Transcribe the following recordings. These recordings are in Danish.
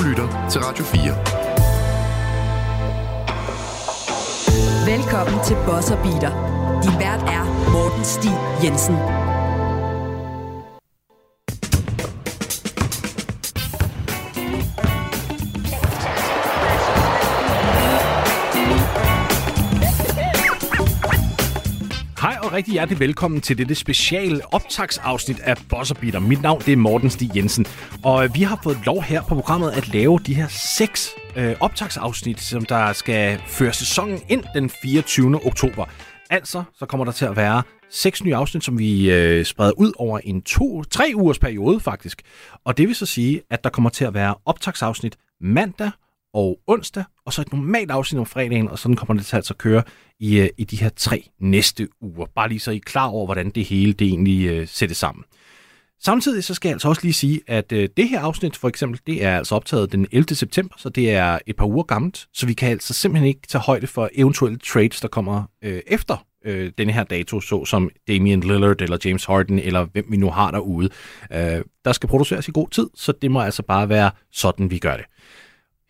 Du lytter til Radio 4. Velkommen til Bosser Beater. Din vært er Morten Stig Jensen. Rigtig hjertelig velkommen til dette speciale optagsafsnit af Bosserbeater. Mit navn det er Morten Stig Jensen, og øh, vi har fået lov her på programmet at lave de her seks øh, optagsafsnit, som der skal føre sæsonen ind den 24. oktober. Altså, så kommer der til at være seks nye afsnit, som vi øh, spreder ud over en to, tre ugers periode faktisk. Og det vil så sige, at der kommer til at være optagsafsnit mandag og onsdag, og så et normalt afsnit om fredagen, og sådan kommer det til altså at køre i, øh, i de her tre næste uger. Bare lige så I er klar over, hvordan det hele det egentlig øh, uh, sættes sammen. Samtidig så skal jeg altså også lige sige, at uh, det her afsnit for eksempel, det er altså optaget den 11. september, så det er et par uger gammelt, så vi kan altså simpelthen ikke tage højde for eventuelle trades, der kommer uh, efter uh, denne her dato, så som Damian Lillard eller James Harden, eller hvem vi nu har derude. Uh, der skal produceres i god tid, så det må altså bare være sådan, vi gør det.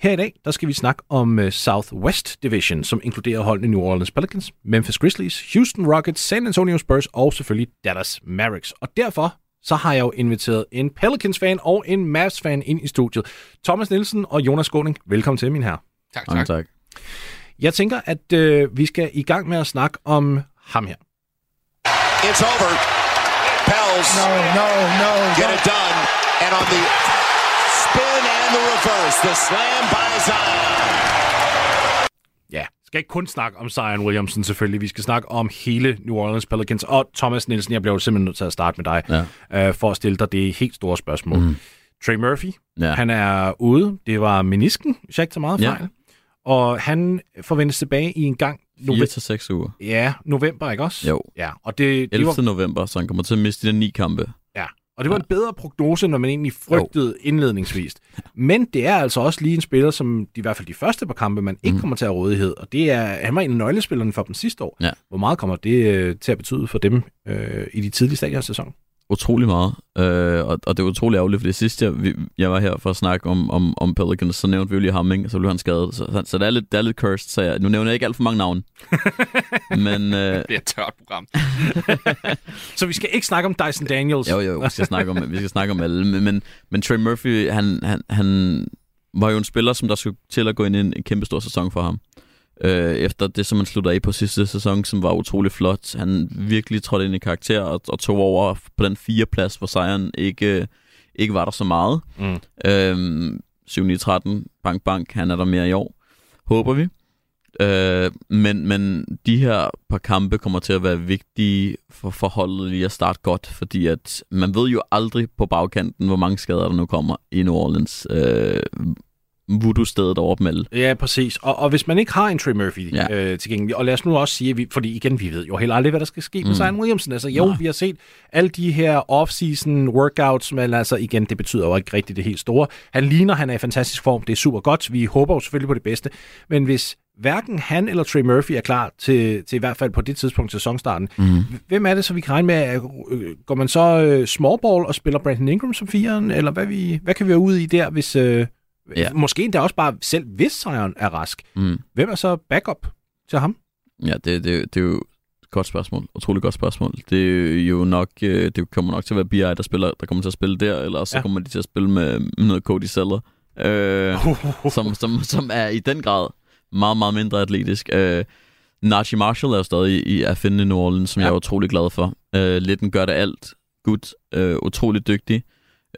Her i dag, der skal vi snakke om uh, Southwest Division, som inkluderer holdene New Orleans Pelicans, Memphis Grizzlies, Houston Rockets, San Antonio Spurs og selvfølgelig Dallas Mavericks. Og derfor så har jeg jo inviteret en Pelicans-fan og en Mavs-fan ind i studiet. Thomas Nielsen og Jonas Skåning, velkommen til, min herre. Tak, tak. tak. Jeg tænker, at uh, vi skal i gang med at snakke om ham her. It's over. Pels. No, no, no. Get no. it done. And on the and the reverse. The slam by Zion. Ja, skal ikke kun snakke om Zion Williamson selvfølgelig. Vi skal snakke om hele New Orleans Pelicans. Og Thomas Nielsen, jeg bliver jo simpelthen nødt til at starte med dig, ja. øh, for at stille dig det helt store spørgsmål. Mm. Trey Murphy, ja. han er ude. Det var menisken, hvis jeg ikke tager meget fejl. Ja. Og han forventes tilbage i en gang... 4 til 6 uger. Ja, november, ikke også? Jo. Ja, og det, 11. Det var... november, så han kommer til at miste de ni kampe. Og det var en bedre prognose, når man egentlig frygtede jo. indledningsvis. Men det er altså også lige en spiller, som de, i hvert fald de første par kampe, man ikke mm. kommer til at rådighed. Og det er, han var en af nøglespillerne for dem sidste år. Ja. Hvor meget kommer det øh, til at betyde for dem øh, i de tidlige stadier af sæsonen? Utrolig meget, øh, og, og det er utrolig ærgerligt, fordi sidst jeg, jeg var her for at snakke om, om, om Pelicans, så nævnte vi jo lige ham, ikke? så blev han skadet. Så, så, så det, er lidt, det er lidt cursed, så jeg, nu nævner jeg ikke alt for mange navne. men, øh, det er et tørt program. så vi skal ikke snakke om Dyson Daniels? Jo, jo, vi skal snakke om, vi skal snakke om alle, men, men, men Trey Murphy, han, han, han var jo en spiller, som der skulle til at gå ind i en, en kæmpe stor sæson for ham øh, efter det, som han slutter af på sidste sæson, som var utrolig flot. Han virkelig trådte ind i karakter og, og tog over på den fire plads, hvor sejren ikke, ikke var der så meget. Mm. Øh, 7-9-13, bank bank, han er der mere i år, håber vi. Øh, men, men de her par kampe kommer til at være vigtige for forholdet lige at starte godt, fordi at man ved jo aldrig på bagkanten, hvor mange skader der nu kommer i New Orleans. Øh, voodoo-stedet over dem alle. Ja, præcis. Og, og hvis man ikke har en Trey Murphy ja. øh, tilgængelig, og lad os nu også sige, vi, fordi igen, vi ved jo heller aldrig, hvad der skal ske med mm. Zion Williamson. Altså jo, Nej. vi har set alle de her off-season workouts, men altså igen, det betyder jo ikke rigtigt det helt store. Han ligner, han er i fantastisk form, det er super godt. Vi håber jo selvfølgelig på det bedste. Men hvis hverken han eller Trey Murphy er klar til, til i hvert fald på det tidspunkt til sæsonstarten. Mm. Hvem er det, så vi kan regne med? Øh, går man så uh, small ball og spiller Brandon Ingram som firen, eller hvad, vi, hvad kan vi være ude i der, hvis, uh, Ja. Måske endda også bare selv hvis sejren er rask. Mm. Hvem er så backup til ham? Ja, det, det, det er jo et godt spørgsmål. Utroligt godt spørgsmål. Det er jo nok, øh, det kommer nok til at være BI, der, spiller, der kommer til at spille der, eller så ja. kommer de til at spille med noget Cody Seller, øh, som, som, som er i den grad meget, meget mindre atletisk. Øh, Najee Marshall er jo stadig i at finde i New Orleans, som ja. jeg er utrolig glad for. Øh, Litten gør det alt. Good. Øh, utrolig dygtig.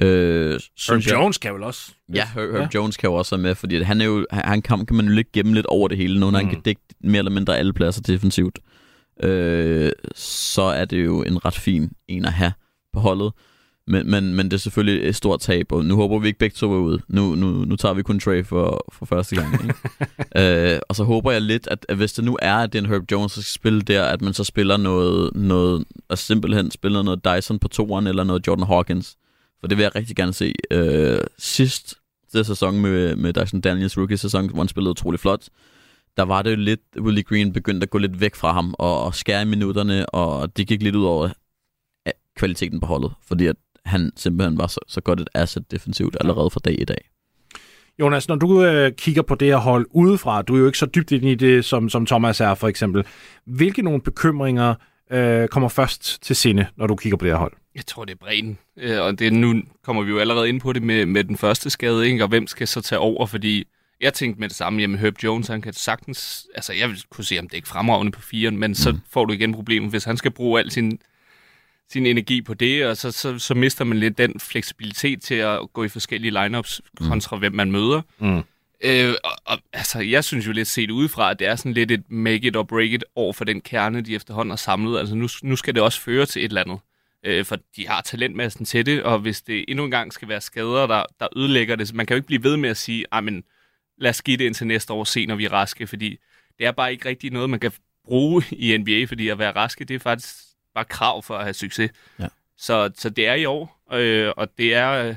Øh, Herb Jones kan vel også? Ja, Herb, Herb ja. Jones kan jo også være med, fordi han, er jo, han kan, kan man jo lidt gemme lidt over det hele, når mm. han kan dække mere eller mindre alle pladser defensivt. Øh, så er det jo en ret fin en at have på holdet. Men, men, men det er selvfølgelig et stort tab, og nu håber vi ikke begge to er ude. Nu, nu, nu tager vi kun Trey for, for første gang. Ikke? øh, og så håber jeg lidt, at, at hvis det nu er, at det er en Herb Jones, der skal spille der, at man så spiller noget, noget og simpelthen spiller noget Dyson på toeren, eller noget Jordan Hawkins. For det vil jeg rigtig gerne se. Øh, sidst det sæson med, med Dyson Daniels rookie-sæson, hvor han spillede utrolig flot, der var det jo lidt, Willie Green begyndte at gå lidt væk fra ham og, og skære i minutterne, og det gik lidt ud over kvaliteten på holdet, fordi at han simpelthen var så, så godt et asset defensivt allerede fra dag i dag. Jonas, når du øh, kigger på det her hold udefra, du er jo ikke så dybt ind i det, som, som Thomas er for eksempel. Hvilke nogle bekymringer øh, kommer først til sinde, når du kigger på det her hold? Jeg tror, det er bredden. Øh, og det, nu kommer vi jo allerede ind på det med, med den første skade, ikke? og hvem skal så tage over, fordi jeg tænkte med det samme, jamen Herb Jones, han kan sagtens, altså jeg vil kunne se, om det ikke fremragende på firen, men mm. så får du igen problemet, hvis han skal bruge al sin, sin energi på det, og så, så, så mister man lidt den fleksibilitet til at gå i forskellige lineups mm. kontra hvem man møder. Mm. Øh, og, og, altså, jeg synes jo lidt set udefra, at det er sådan lidt et make it or break it over for den kerne, de efterhånden har samlet. Altså nu, nu skal det også føre til et eller andet. Øh, for de har talentmassen til det, og hvis det endnu en gang skal være skader, der, der ødelægger det, så man kan jo ikke blive ved med at sige, men lad os give det indtil næste år, se når vi er raske, fordi det er bare ikke rigtig noget, man kan bruge i NBA, fordi at være raske, det er faktisk bare krav for at have succes. Ja. Så, så det er i år, øh, og det er øh,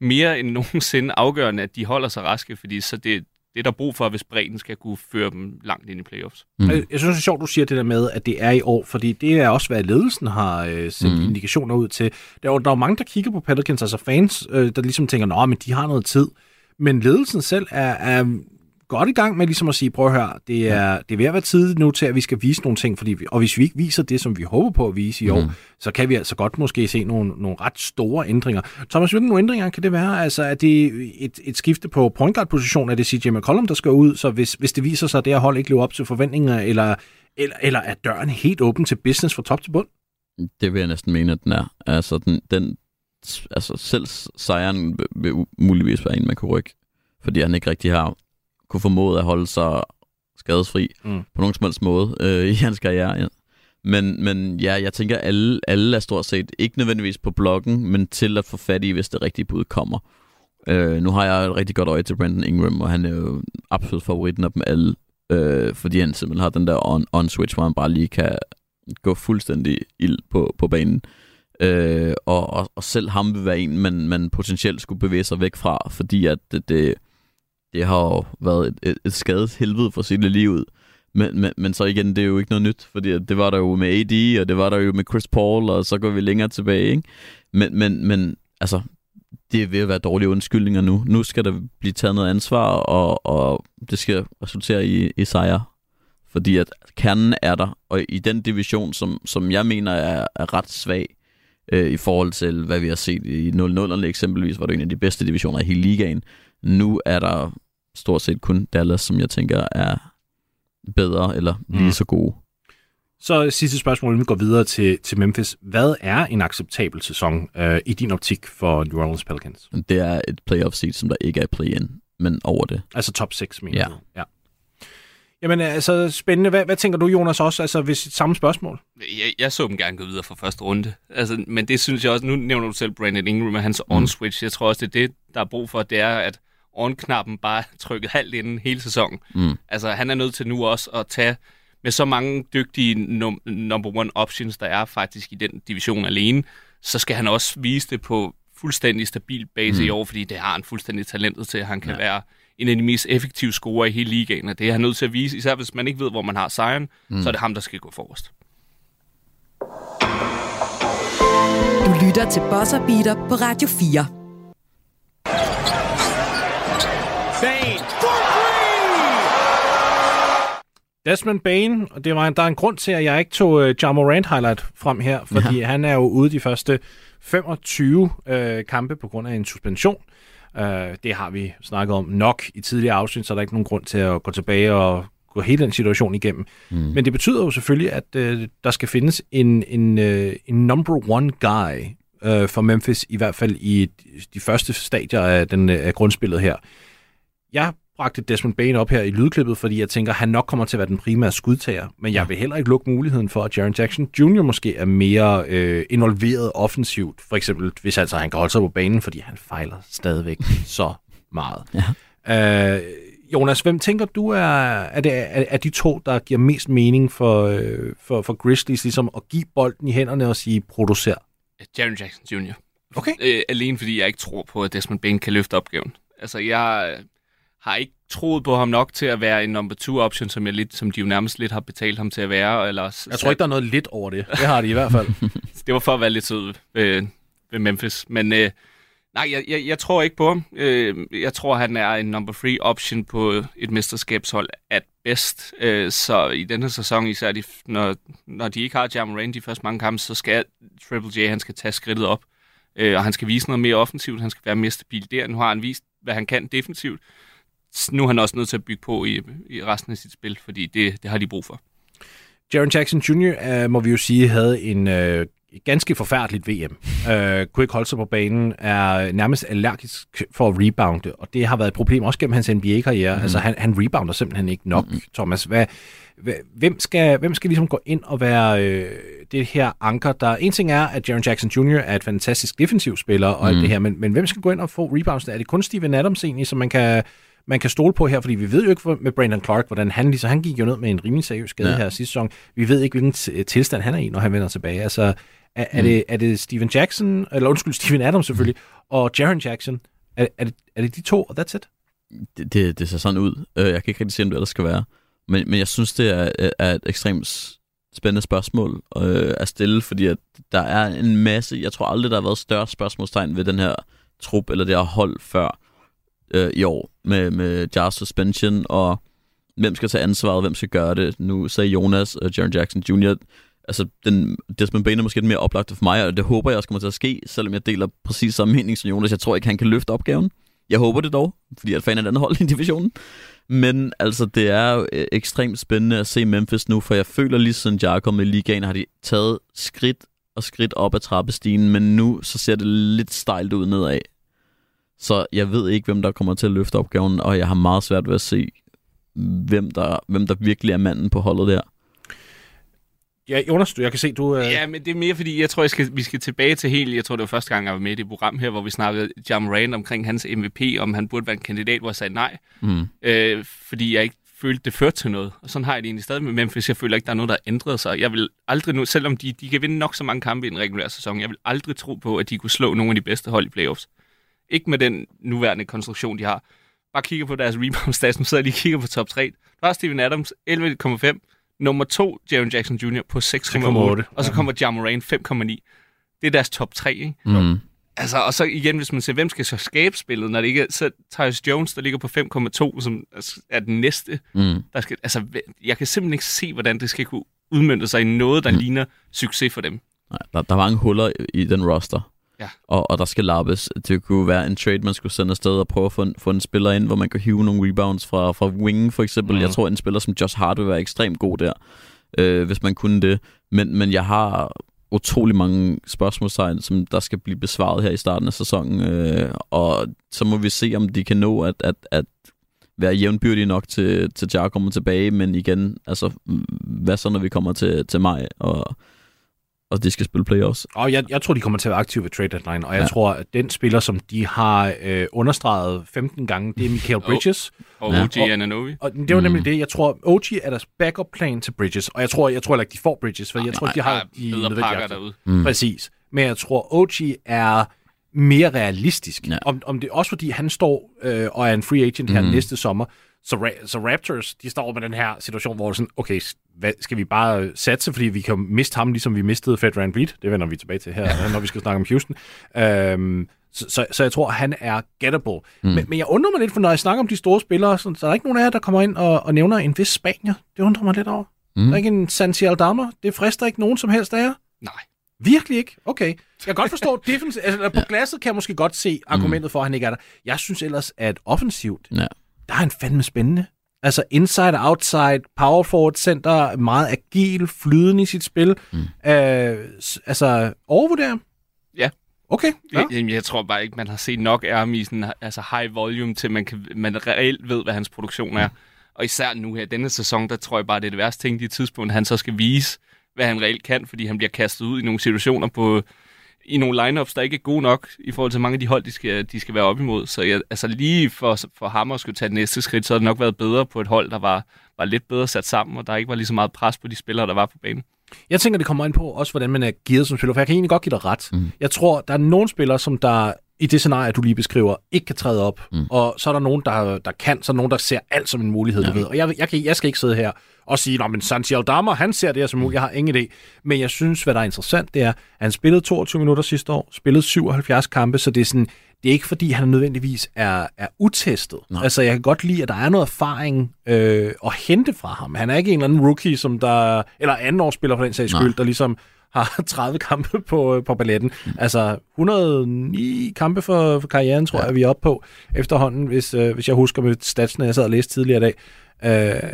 mere end nogensinde afgørende, at de holder sig raske, fordi så det, det er der brug for, hvis bredden skal kunne føre dem langt ind i playoffs. Mm. Jeg, jeg synes, det er sjovt, du siger det der med, at det er i år, fordi det er også, hvad ledelsen har øh, sendt mm. indikationer ud til. Der er, der er jo mange, der kigger på Pelicans, altså fans, øh, der ligesom tænker, at de har noget tid. Men ledelsen selv er, er godt i gang med ligesom at sige, prøv at høre, det er, ja. det er ved at være tid nu til, at vi skal vise nogle ting, fordi vi, og hvis vi ikke viser det, som vi håber på at vise i år, mm. så kan vi altså godt måske se nogle, nogle ret store ændringer. Thomas, hvilke nogle ændringer kan det være? Altså, er det et, et skifte på point guard position? Er det CJ McCollum, der skal ud? Så hvis, hvis det viser sig, at det her hold ikke lever op til forventninger, eller, eller, eller er døren helt åben til business fra top til bund? Det vil jeg næsten mene, at den er. Altså, den, den, altså selv sejren vil, vil muligvis være en, man kan rykke, fordi han ikke rigtig har kunne formået at holde sig skadesfri mm. på nogen som helst måde øh, i hans karriere. Ja. Men, men ja, jeg tænker, alle, alle er stort set ikke nødvendigvis på bloggen, men til at få fat i, hvis det rigtige bud kommer. Øh, nu har jeg et rigtig godt øje til Brandon Ingram, og han er jo absolut favoritten af dem alle, øh, fordi han simpelthen har den der on-switch, hvor han bare lige kan gå fuldstændig ild på, på banen. Øh, og, og, og selv ham vil være en, man, man potentielt skulle bevæge sig væk fra, fordi at det, det, det har jo været et, et, et skadet helvede for sit liv. Men, men, men så igen, det er jo ikke noget nyt, fordi det var der jo med AD, og det var der jo med Chris Paul, og så går vi længere tilbage, ikke? Men, men, men altså, det er ved at være dårlige undskyldninger nu. Nu skal der blive taget noget ansvar, og, og det skal resultere i, i sejre. Fordi at kernen er der, og i den division, som, som jeg mener er, er ret svag, øh, i forhold til, hvad vi har set i 0-0'erne eksempelvis, var det en af de bedste divisioner i hele ligaen. Nu er der stort set kun Dallas, som jeg tænker er bedre eller lige mm. så gode. Så sidste spørgsmål, inden vi går videre til, til Memphis. Hvad er en acceptabel sæson øh, i din optik for New Orleans Pelicans? Det er et playoff seed, som der ikke er play-in, men over det. Altså top 6, mener ja. du? Ja. Jamen, altså spændende. Hvad, hvad tænker du, Jonas, også? Altså, hvis samme spørgsmål? Jeg, jeg så dem gerne gå videre fra første runde. Altså, men det synes jeg også, nu nævner du selv Brandon Ingram med hans mm. on-switch. Jeg tror også, det er det, der er brug for, det er, at on-knappen bare trykket halvt inden hele sæsonen. Mm. Altså, han er nødt til nu også at tage med så mange dygtige num- number one options, der er faktisk i den division alene, så skal han også vise det på fuldstændig stabil base mm. i år, fordi det har han fuldstændig talentet til. Han kan ja. være en af de mest effektive scorer i hele ligaen, og det er han nødt til at vise, især hvis man ikke ved, hvor man har sejren, mm. så er det ham, der skal gå forrest. Du lytter til Bosser Beater på Radio 4. Desmond Bain, og det var en, der er en grund til, at jeg ikke tog uh, Ja Morant highlight frem her, fordi ja. han er jo ude de første 25 uh, øh, kampe på grund af en suspension. Uh, det har vi snakket om nok i tidligere afsnit, så der er ikke nogen grund til at gå tilbage og gå hele den situation igennem. Mm. Men det betyder jo selvfølgelig, at uh, der skal findes en, en, uh, en number one guy uh, for Memphis, i hvert fald i de første stadier af, den, af grundspillet her. Jeg bragte Desmond Bain op her i lydklippet, fordi jeg tænker, at han nok kommer til at være den primære skudtager. Men jeg vil heller ikke lukke muligheden for, at Jaron Jackson Jr. måske er mere øh, involveret offensivt. For eksempel, hvis altså han kan holde sig på banen, fordi han fejler stadigvæk så meget. Ja. Øh, Jonas, hvem tænker du er, er, det, er, er de to, der giver mest mening for, øh, for, for Grizzlies, ligesom at give bolden i hænderne og sige, producer? Jaron Jackson Jr. Okay. Øh, alene fordi jeg ikke tror på, at Desmond Bain kan løfte opgaven. Altså, jeg, har ikke troet på ham nok til at være en number two option, som, jeg lidt, som de jo nærmest lidt har betalt ham til at være. Eller jeg tror ikke, der er noget lidt over det. Det har de i hvert fald. det var for at være lidt sød ved, ved Memphis. Men øh, Nej, jeg, jeg, jeg tror ikke på ham. Øh, jeg tror, han er en number three option på et mesterskabshold at best. Øh, så i denne sæson, især de, når, når de ikke har Jam Rain de første mange kampe, så skal Triple J, han skal tage skridtet op. Øh, og han skal vise noget mere offensivt, han skal være mere stabil der. Nu har han vist, hvad han kan defensivt. Nu er han også nødt til at bygge på i, i resten af sit spil, fordi det, det har de brug for. Jaron Jackson Jr., uh, må vi jo sige, havde en uh, ganske forfærdeligt VM. Uh, kunne ikke holde sig på banen, er nærmest allergisk for at rebounde, og det har været et problem også gennem hans NBA-karriere. Mm. Altså, han, han rebounder simpelthen ikke nok, mm. Thomas. Hvad, hvem skal, hvem skal ligesom gå ind og være øh, det her anker, der... En ting er, at Jaron Jackson Jr. er et fantastisk defensiv spiller, og mm. alt det her, men, men hvem skal gå ind og få rebounds? Er det kun Steven Adams egentlig, som man kan man kan stole på her, fordi vi ved jo ikke med Brandon Clark, hvordan han lige så han gik jo ned med en rimelig seriøs skade ja. her sidste sæson. Vi ved ikke, hvilken tilstand han er i, når han vender tilbage. Altså, er, mm. er, det, er det Steven Jackson, eller undskyld, Steven Adams selvfølgelig, mm. og Jaron Jackson? Er, er, det, er det de to, og that's it? Det, det, det ser sådan ud. Øh, jeg kan ikke rigtig se, om det ellers skal være. Men, men jeg synes, det er, er et ekstremt spændende spørgsmål øh, at stille, fordi at der er en masse, jeg tror aldrig, der har været større spørgsmålstegn ved den her trup, eller det her hold før øh, i år, med, med Jars suspension, og hvem skal tage ansvaret, hvem skal gøre det. Nu sagde Jonas øh, og Jaron Jackson Jr., altså den, Desmond Bain er måske lidt mere oplagt for mig, og det håber jeg også kommer til at ske, selvom jeg deler præcis samme mening som Jonas. Jeg tror ikke, han kan løfte opgaven. Jeg håber det dog, fordi jeg er fan af den hold i divisionen. Men altså, det er jo øh, ekstremt spændende at se Memphis nu, for jeg føler lige siden jeg er kommet i ligaen, har de taget skridt og skridt op ad trappestigen, men nu så ser det lidt stejlt ud nedad. Så jeg ved ikke, hvem der kommer til at løfte opgaven, og jeg har meget svært ved at se, hvem der, hvem der virkelig er manden på holdet der. Ja, Jonas, jeg kan se, du... Uh... Ja, men det er mere fordi, jeg tror, jeg skal, vi skal tilbage til helt... Jeg tror, det var første gang, jeg var med i det program her, hvor vi snakkede Jam Rand omkring hans MVP, om han burde være en kandidat, hvor jeg sagde nej. Mm. Øh, fordi jeg ikke følte, det førte til noget. Og sådan har jeg det egentlig stadig med Memphis. Jeg føler ikke, der er noget, der har ændret sig. Jeg vil aldrig nu, selvom de, de kan vinde nok så mange kampe i den regulære sæson, jeg vil aldrig tro på, at de kunne slå nogle af de bedste hold i playoffs. Ikke med den nuværende konstruktion, de har. Bare kigger på deres rebound stats. Nu sidder jeg lige og kigger på top 3. Der er Steven Adams, 11,5. Nummer 2, Jaron Jackson Jr. på 6,8. Og så kommer ja. Moran 5,9. Det er deres top 3, ikke? Mm. Altså, og så igen, hvis man ser, hvem skal så skabe spillet, når det ikke er, så Tyus Jones, der ligger på 5,2, som er den næste. Mm. Der skal, altså, jeg kan simpelthen ikke se, hvordan det skal kunne udmønte sig i noget, der mm. ligner succes for dem. Nej, der, der er mange huller i den roster. Ja. Og, og der skal lappes. Det kunne være en trade, man skulle sende afsted og prøve at få en, få en spiller ind, hvor man kan hive nogle rebounds fra, fra wingen for eksempel. Mm. Jeg tror, en spiller som Josh Hart vil være ekstremt god der, øh, hvis man kunne det. Men, men jeg har utrolig mange spørgsmålstegn, som der skal blive besvaret her i starten af sæsonen. Øh, og så må vi se, om de kan nå at, at, at være jævnbyrdige nok til, til Jar kommer tilbage, men igen, altså, hvad så, når vi kommer til, til maj, og og de skal spille playoffs. Og jeg, jeg tror, de kommer til at være aktive ved trade deadline, og jeg ja. tror, at den spiller, som de har øh, understreget 15 gange, det er Michael Bridges. Og, og OG ja. Ananobi. Og, og det var nemlig mm. det. Jeg tror, OG er deres backup plan til Bridges, og jeg tror, jeg tror heller ikke, de får Bridges, for nej, jeg tror, nej, de har de nødvendige derude. Mm. Præcis. Men jeg tror, OG er mere realistisk. Ja. Om, om det også fordi han står øh, og er en free agent her mm. næste sommer, så, Ra- så Raptors, de står med den her situation, hvor det sådan, okay, hvad, skal vi bare satse, fordi vi kan miste ham, ligesom vi mistede Fed Rand Reed. Det vender vi tilbage til her, når vi skal snakke om Houston. Øhm, så, så, så jeg tror, han er gettable. Mm. Men, men jeg undrer mig lidt, for når jeg snakker om de store spillere, så, så er der ikke nogen af jer, der kommer ind og, og nævner en vis Spanier. Det undrer mig lidt over. Mm. Der er ikke en Santi Aldama. Det frister ikke nogen som helst af jer. Nej. Virkelig ikke? Okay. Jeg kan godt forstå, defensiv, altså, på glasset kan jeg måske godt se argumentet for, at han ikke er der. Jeg synes ellers, at offensivt, ja der er han fandme spændende. Altså inside og outside, power forward center, meget agil, flydende i sit spil. Mm. Øh, altså, overvurderer Ja. Okay. Ja. Jeg, jeg tror bare ikke, man har set nok af ham i sådan, altså high volume, til man, kan, man reelt ved, hvad hans produktion er. Mm. Og især nu her, denne sæson, der tror jeg bare, det er det værste ting, de tidspunkt, han så skal vise, hvad han reelt kan, fordi han bliver kastet ud i nogle situationer på i nogle lineups, der ikke er gode nok i forhold til mange af de hold, de skal, de skal være op imod. Så jeg, altså lige for, for ham at skulle tage det næste skridt, så har det nok været bedre på et hold, der var, var lidt bedre sat sammen, og der ikke var lige så meget pres på de spillere, der var på banen. Jeg tænker, det kommer ind på også, hvordan man er gearet som spiller, for jeg kan egentlig godt give dig ret. Mm. Jeg tror, der er nogle spillere, som der i det scenarie, du lige beskriver, ikke kan træde op. Mm. Og så er der nogen, der, der kan, så er der nogen, der ser alt som en mulighed, ja. du ved. Og jeg, jeg, kan, jeg skal ikke sidde her og sige, at Santi Aldama, han ser det her som muligt. Jeg har ingen idé. Men jeg synes, hvad der er interessant, det er, at han spillede 22 minutter sidste år, spillede 77 kampe, så det er sådan, det er ikke fordi, han nødvendigvis er, er utestet. Nej. Altså, jeg kan godt lide, at der er noget erfaring øh, at hente fra ham. Han er ikke en eller anden rookie, som der, eller anden årsspiller for den sags skyld, der ligesom har 30 kampe på, på balletten. Mm. Altså 109 kampe for, for karrieren, tror ja. jeg, vi er oppe på efterhånden, hvis, øh, hvis jeg husker med statsen, jeg sad og læste tidligere i dag. Øh,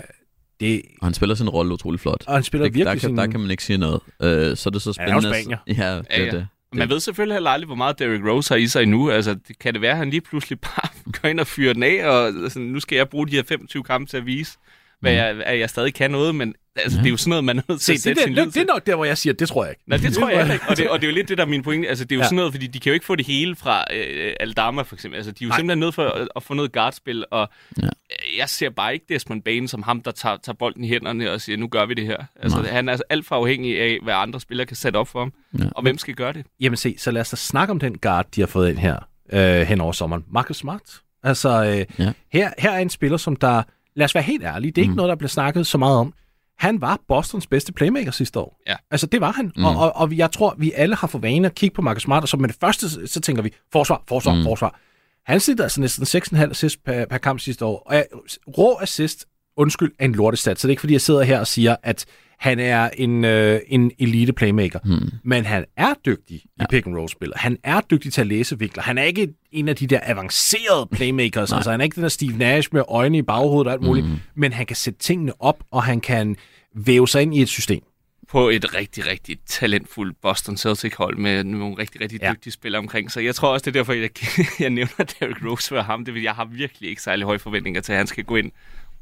det, Og han spiller sin rolle utrolig flot. og han spiller Det, virkelig der, kan, sin... der kan man ikke sige noget. Øh, så er det så Han er jo spændende. spanier. Ja, det Ja, er ja. det. Man ved selvfølgelig heller aldrig, hvor meget Derrick Rose har i sig endnu. Altså, det, kan det være, at han lige pludselig bare går ind og fyrer den af, og altså, nu skal jeg bruge de her 25 kampe til at vise, hvad jeg, at jeg stadig kan noget, men altså, det er jo sådan noget, man er nødt til Se, at det, sætte det, sin det, det er nok der, hvor jeg siger, det tror jeg ikke. Nej, det tror jeg ikke. Og det, og det er jo lidt det, der er min pointe. Altså, det er jo Ja. ja. sådan noget, fordi de kan jo ikke få det hele fra øh, Aldama, for eksempel. Altså, de er jo Nej. Simpelthen nødt for at, at få noget guardspil, og Ja. ja. jeg ser bare ikke Desmond Bain som ham, der tager, tager bolden i hænderne og siger, nu gør vi det her. Altså, Nej. han er altså alt for afhængig af, hvad andre spillere kan sætte op for ham, Ja. og hvem skal gøre det. Jamen se, så lad os da snakke om den guard, de har fået ind her øh, hen over sommeren. Marcus Smart. Altså, øh, Ja. her, her er en spiller, som der, lad os være helt ærlige, det er ikke Mm. noget, der bliver snakket så meget om. Han var Bostons bedste playmaker sidste år. Ja. Altså, det var han. Mm. Og, og, og jeg tror, vi alle har for vane at kigge på Marcus Smart, og så med det første, så tænker vi, forsvar, forsvar, mm. forsvar. Han sidder altså næsten 6,5 assist per, per kamp sidste år. Og jeg, rå assist, undskyld, er en lortestat. Så det er ikke, fordi jeg sidder her og siger, at han er en, øh, en elite playmaker. Hmm. Men han er dygtig i Ja. pick and roll spillet. Han er dygtig til at læse vikler. Han er ikke en af de der avancerede playmakers. Nej. altså han er ikke den der Steve Nash med øjne i baghovedet og alt muligt. Mm. Men han kan sætte tingene op, og han kan væve sig ind i et system. På et rigtig, rigtig talentfuldt Boston Celtic-hold med nogle rigtig, rigtig Ja. dygtige spillere omkring. Så jeg tror også, det er derfor, jeg, jeg nævner Derrick Rose for ham. Det, vil- jeg har virkelig ikke særlig høje forventninger til, at han skal gå ind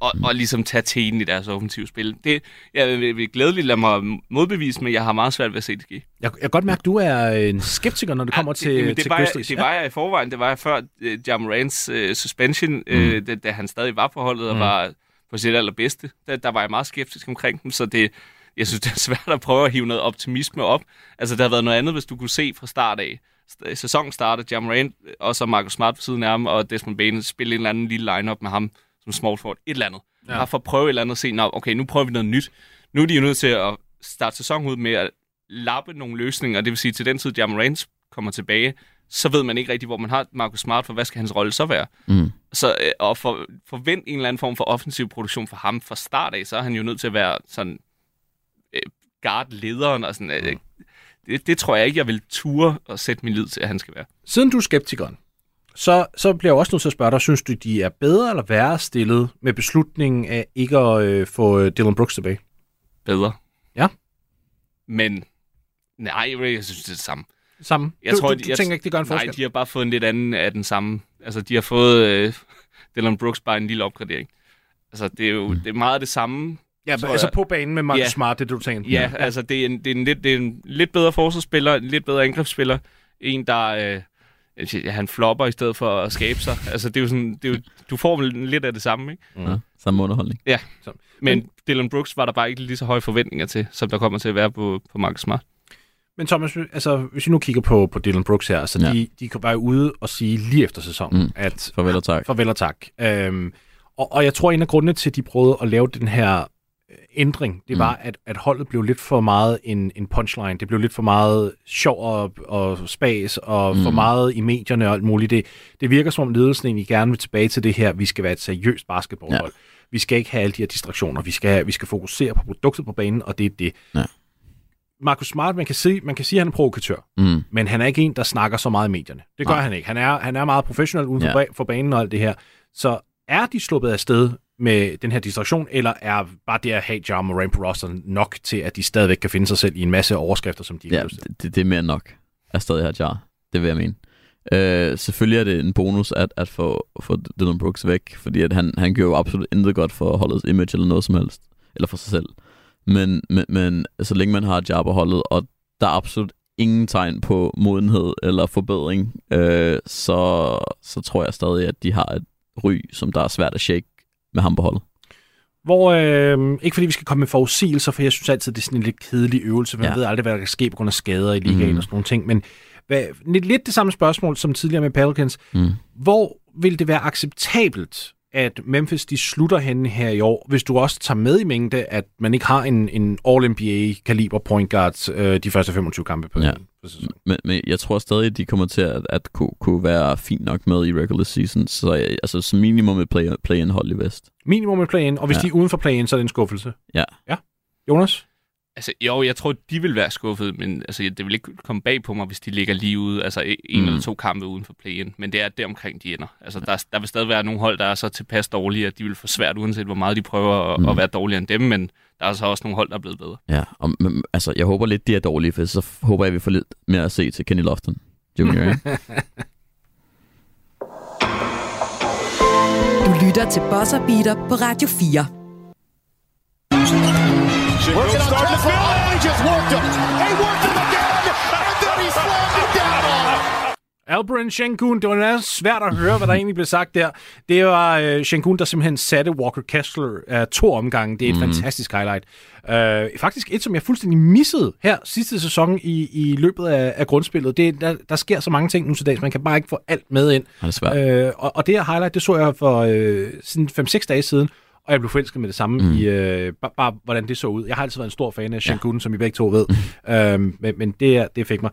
og, og ligesom tage teten i deres offensive spil. Det, jeg vil, vil glædeligt lade mig modbevise, men jeg har meget svært ved at se det ske. Jeg, jeg kan godt mærke, at du er en skeptiker, når det kommer Ja, til, det, det til var, jeg, det var jeg i forvejen. Det var jeg før uh, Jamarans uh, suspension, mm. uh, da, da han stadig var på holdet og Mm. var på sit allerbedste. Der, der var jeg meget skeptisk omkring dem, så det, jeg synes, det er svært at prøve at hive noget optimisme op. Altså, det havde været noget andet, hvis du kunne se fra start af. Sæsonen startede, Jamarant og så Marcus Smart på siden af ham, og Desmond Bain spille en eller anden lille line-up med ham som small forward. Et eller andet. Ja. Bare for at prøve et eller andet at se, nå, okay, nu prøver vi noget nyt. Nu er de jo nødt til at starte sæsonen ud med at lappe nogle løsninger. Det vil sige, til den tid, Jamarant kommer tilbage, så ved man ikke rigtig, hvor man har Marcus Smart, for hvad skal hans rolle så være? Mm. Så øh, og for, forvent en eller anden form for offensiv produktion for ham fra start af, så er han jo nødt til at være sådan øh, guard-lederen og sådan. Øh, det, det tror jeg ikke, jeg vil ture og sætte min lid til, at han skal være. Siden du er skeptikeren, så, så bliver jeg også nødt til at spørge dig, synes du, de er bedre eller værre stillet med beslutningen af ikke at øh, få øh, Dylan Brooks tilbage? Bedre. Ja. Men nej, jeg synes, det er det samme. Sammen? Jeg du, tror, du, du jeg- tænker ikke, det gør en Nej, forskel? de har bare fået en lidt anden af den samme. Altså, de har fået øh, Dylan Brooks bare en lille opgradering. Altså, det er jo Mm. det er meget det samme. ja, tror altså jeg- på banen med Marcus Ja. Smart, det du tænker? Ja, altså, det er en, det er en, lidt, det er en lidt bedre forsvarsspiller, en lidt bedre angrebsspiller. En, der... Øh, han flopper i stedet for at skabe sig. Altså, det er jo sådan, det er jo, du får vel lidt af det samme, ikke? Mm. Ja, samme underholdning. Men Dylan Brooks var der bare ikke lige så høje forventninger til, som der kommer til at være på, på Marcus Smart. Men Thomas, altså, hvis vi nu kigger på, på Dylan Brooks her, så Ja. ja. de, de kan være ude og sige lige efter sæsonen, Mm. at Farvel og tak. farvel og tak. Øhm, og, og jeg tror, en af grundene til, at de prøvede at lave den her ændring, det Mm. var, at, at holdet blev lidt for meget en, en punchline. Det blev lidt for meget sjov og, og spas, og mm. for Mm. meget i medierne og alt muligt. Det, det virker som om ledelsen egentlig gerne vil tilbage til det her, vi skal være et seriøst basketballhold. Ja. Vi skal ikke have alle de her distraktioner. Vi skal, vi skal fokusere på produktet på banen, og det er det. Ja. Marcus Smart, man kan, se, man kan sige, at han er provokatør, Mm. men han er ikke en, der snakker så meget i medierne. Det gør Nej. han ikke. Han er, han er meget professionel uden Ja. for banen og alt det her. Så er de sluppet af sted med den her distraktion, eller er bare det at have Ja Moran på rosteren nok til, at de stadigvæk kan finde sig selv i en masse overskrifter, som de ikke Ja, det, det, er mere nok. Jeg stadig har jar. Det vil jeg mene. Øh, selvfølgelig er det en bonus at, at få, få Dylan Brooks væk, fordi at han, han gjorde jo absolut intet godt for holdets image eller noget som helst. Eller for sig selv. Men, men, men så længe man har jar på holdet, og der er absolut ingen tegn på modenhed eller forbedring, øh, så, så tror jeg stadig, at de har et ry, som der er svært at shake med ham på holdet. Hvor, øh, ikke fordi vi skal komme med forudsigelser, for jeg synes altid, det er sådan en lidt kedelig øvelse, for ja. Man ved aldrig, hvad der kan ske på grund af skader i ligaen Mhm. og sådan nogle ting. Men hvad, lidt, lidt det samme spørgsmål som tidligere med Pelicans. Mm. Hvor vil det være acceptabelt, at Memphis de slutter henne her i år, hvis du også tager med i mængde, at man ikke har en, en All-NBA-kaliber point guard øh, de første 25 kampe på, Ja. Ja. for sæsonen. Men, men jeg tror stadig, at de kommer til at, at kunne, kunne være fint nok med i regular season. Så altså, som minimum et play, play-in hold i Vest. Minimum et play-in, og hvis Ja. de er uden for play-in, så er det en skuffelse. Ja. Ja. Jonas? Altså, jo, jeg tror, de vil være skuffet, men altså, det vil ikke komme bag på mig, hvis de ligger lige ude, altså e- en Mm. eller to kampe uden for play-in. Men det er deromkring, de ender. Altså, der, der vil stadig være nogle hold, der er så tilpas dårlige, at de vil få svært, uanset hvor meget de prøver at, mm. at være dårligere end dem, men der er så også nogle hold, der er blevet bedre. Ja, og, men, altså, jeg håber lidt, de er dårlige, for så håber jeg, vi får lidt mere at se til Kenny Lofton ikke? Du lytter til Buzzer Beater på Radio 4. Working on top of He just worked him. He worked him again, down. Alberen Shengun, det var næsten svært at høre, hvad der egentlig blev sagt der. Det var øh, Shengun, der simpelthen satte Walker Kessler af to omgange. Det er et mm. fantastisk highlight. Øh, faktisk et, som jeg fuldstændig missede her sidste sæson i, i løbet af, af grundspillet. Det, der, der sker så mange ting nu til dags, man kan bare ikke få alt med ind. Han er svært. Øh, og, og det her highlight, det så jeg for øh, sådan 5-6 dage siden, og jeg blev forelsket med det samme mm. i øh, bare, bare, hvordan det så ud. Jeg har altid været en stor fan af Shengun, ja. som I begge to ved, øhm, men, men det, det fik mig.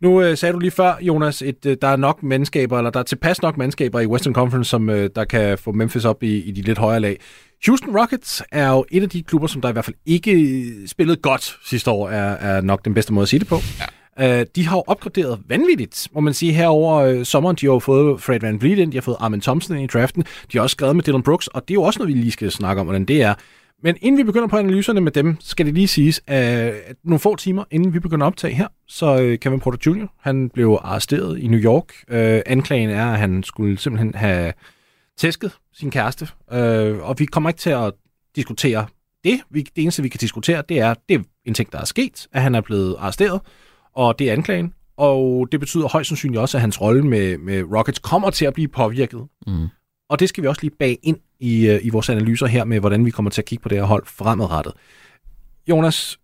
Nu øh, sagde du lige før, Jonas, at øh, der er nok mandskaber, eller der er tilpas nok mandskaber i Western Conference, som øh, der kan få Memphis op i, i de lidt højere lag. Houston Rockets er jo et af de klubber, som der i hvert fald ikke spillede godt sidste år, er, er nok den bedste måde at sige det på. Ja. Uh, de har jo opgraderet vanvittigt, må man sige, her over øh, sommeren. De har jo fået Fred Van Vliet ind, de har fået Armin Thompson ind i draften, de har også skrevet med Dylan Brooks, og det er jo også noget, vi lige skal snakke om, hvordan det er. Men inden vi begynder på analyserne med dem, skal det lige siges, at nogle få timer inden vi begynder at optage her, så øh, Kevin Porter Jr., han blev arresteret i New York. Øh, anklagen er, at han skulle simpelthen have tæsket sin kæreste, øh, og vi kommer ikke til at diskutere det. Vi, det eneste, vi kan diskutere, det er, det er en ting, der er sket, at han er blevet arresteret, og det er anklagen. Og det betyder højst sandsynligt også, at hans rolle med, med Rockets kommer til at blive påvirket. Mm. Og det skal vi også lige bag ind i, øh, i vores analyser her med, hvordan vi kommer til at kigge på det her hold fremadrettet. Jonas,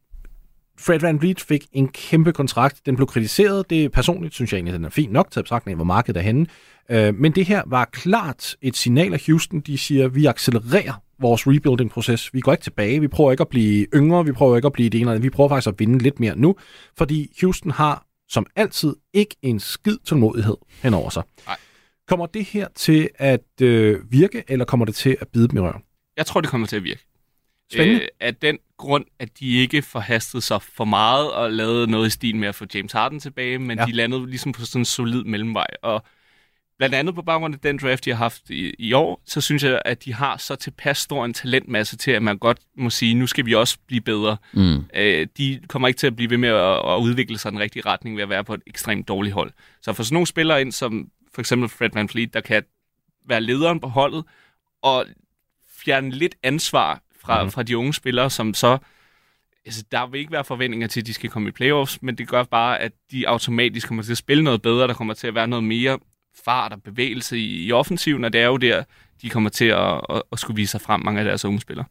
Fred Van Vliet fik en kæmpe kontrakt. Den blev kritiseret. Det personligt synes jeg egentlig, at den er fint nok til at betragtning af, hvor markedet er henne. Øh, Men det her var klart et signal af Houston. De siger, at vi accelererer vores rebuilding-proces. Vi går ikke tilbage. Vi prøver ikke at blive yngre. Vi prøver ikke at blive det ene eller andet. Vi prøver faktisk at vinde lidt mere nu. Fordi Houston har, som altid, ikke en skid tålmodighed henover sig. Nej. Kommer det her til at øh, virke, eller kommer det til at bide dem i røven? Jeg tror, det kommer til at virke. Spændende. Øh, af den grund, at de ikke forhastede sig for meget og lavede noget i stil med at få James Harden tilbage, men Ja. de landede ligesom på sådan en solid mellemvej. Og blandt andet på baggrund af den draft, de har haft i, i år, så synes jeg, at de har så tilpas stor en talentmasse til, at man godt må sige, nu skal vi også blive bedre. Mm. Øh, de kommer ikke til at blive ved med at, at udvikle sig i den rigtige retning ved at være på et ekstremt dårligt hold. Så for sådan nogle spillere ind, som for eksempel Fred Van Fleet, der kan være lederen på holdet, og fjerne lidt ansvar fra, mm. fra de unge spillere, som så... Altså, der vil ikke være forventninger til, at de skal komme i playoffs, men det gør bare, at de automatisk kommer til at spille noget bedre. Der kommer til at være noget mere fart og bevægelse i, i offensiven, og det er jo der, de kommer til at, at, at skulle vise sig frem, mange af deres unge spillere.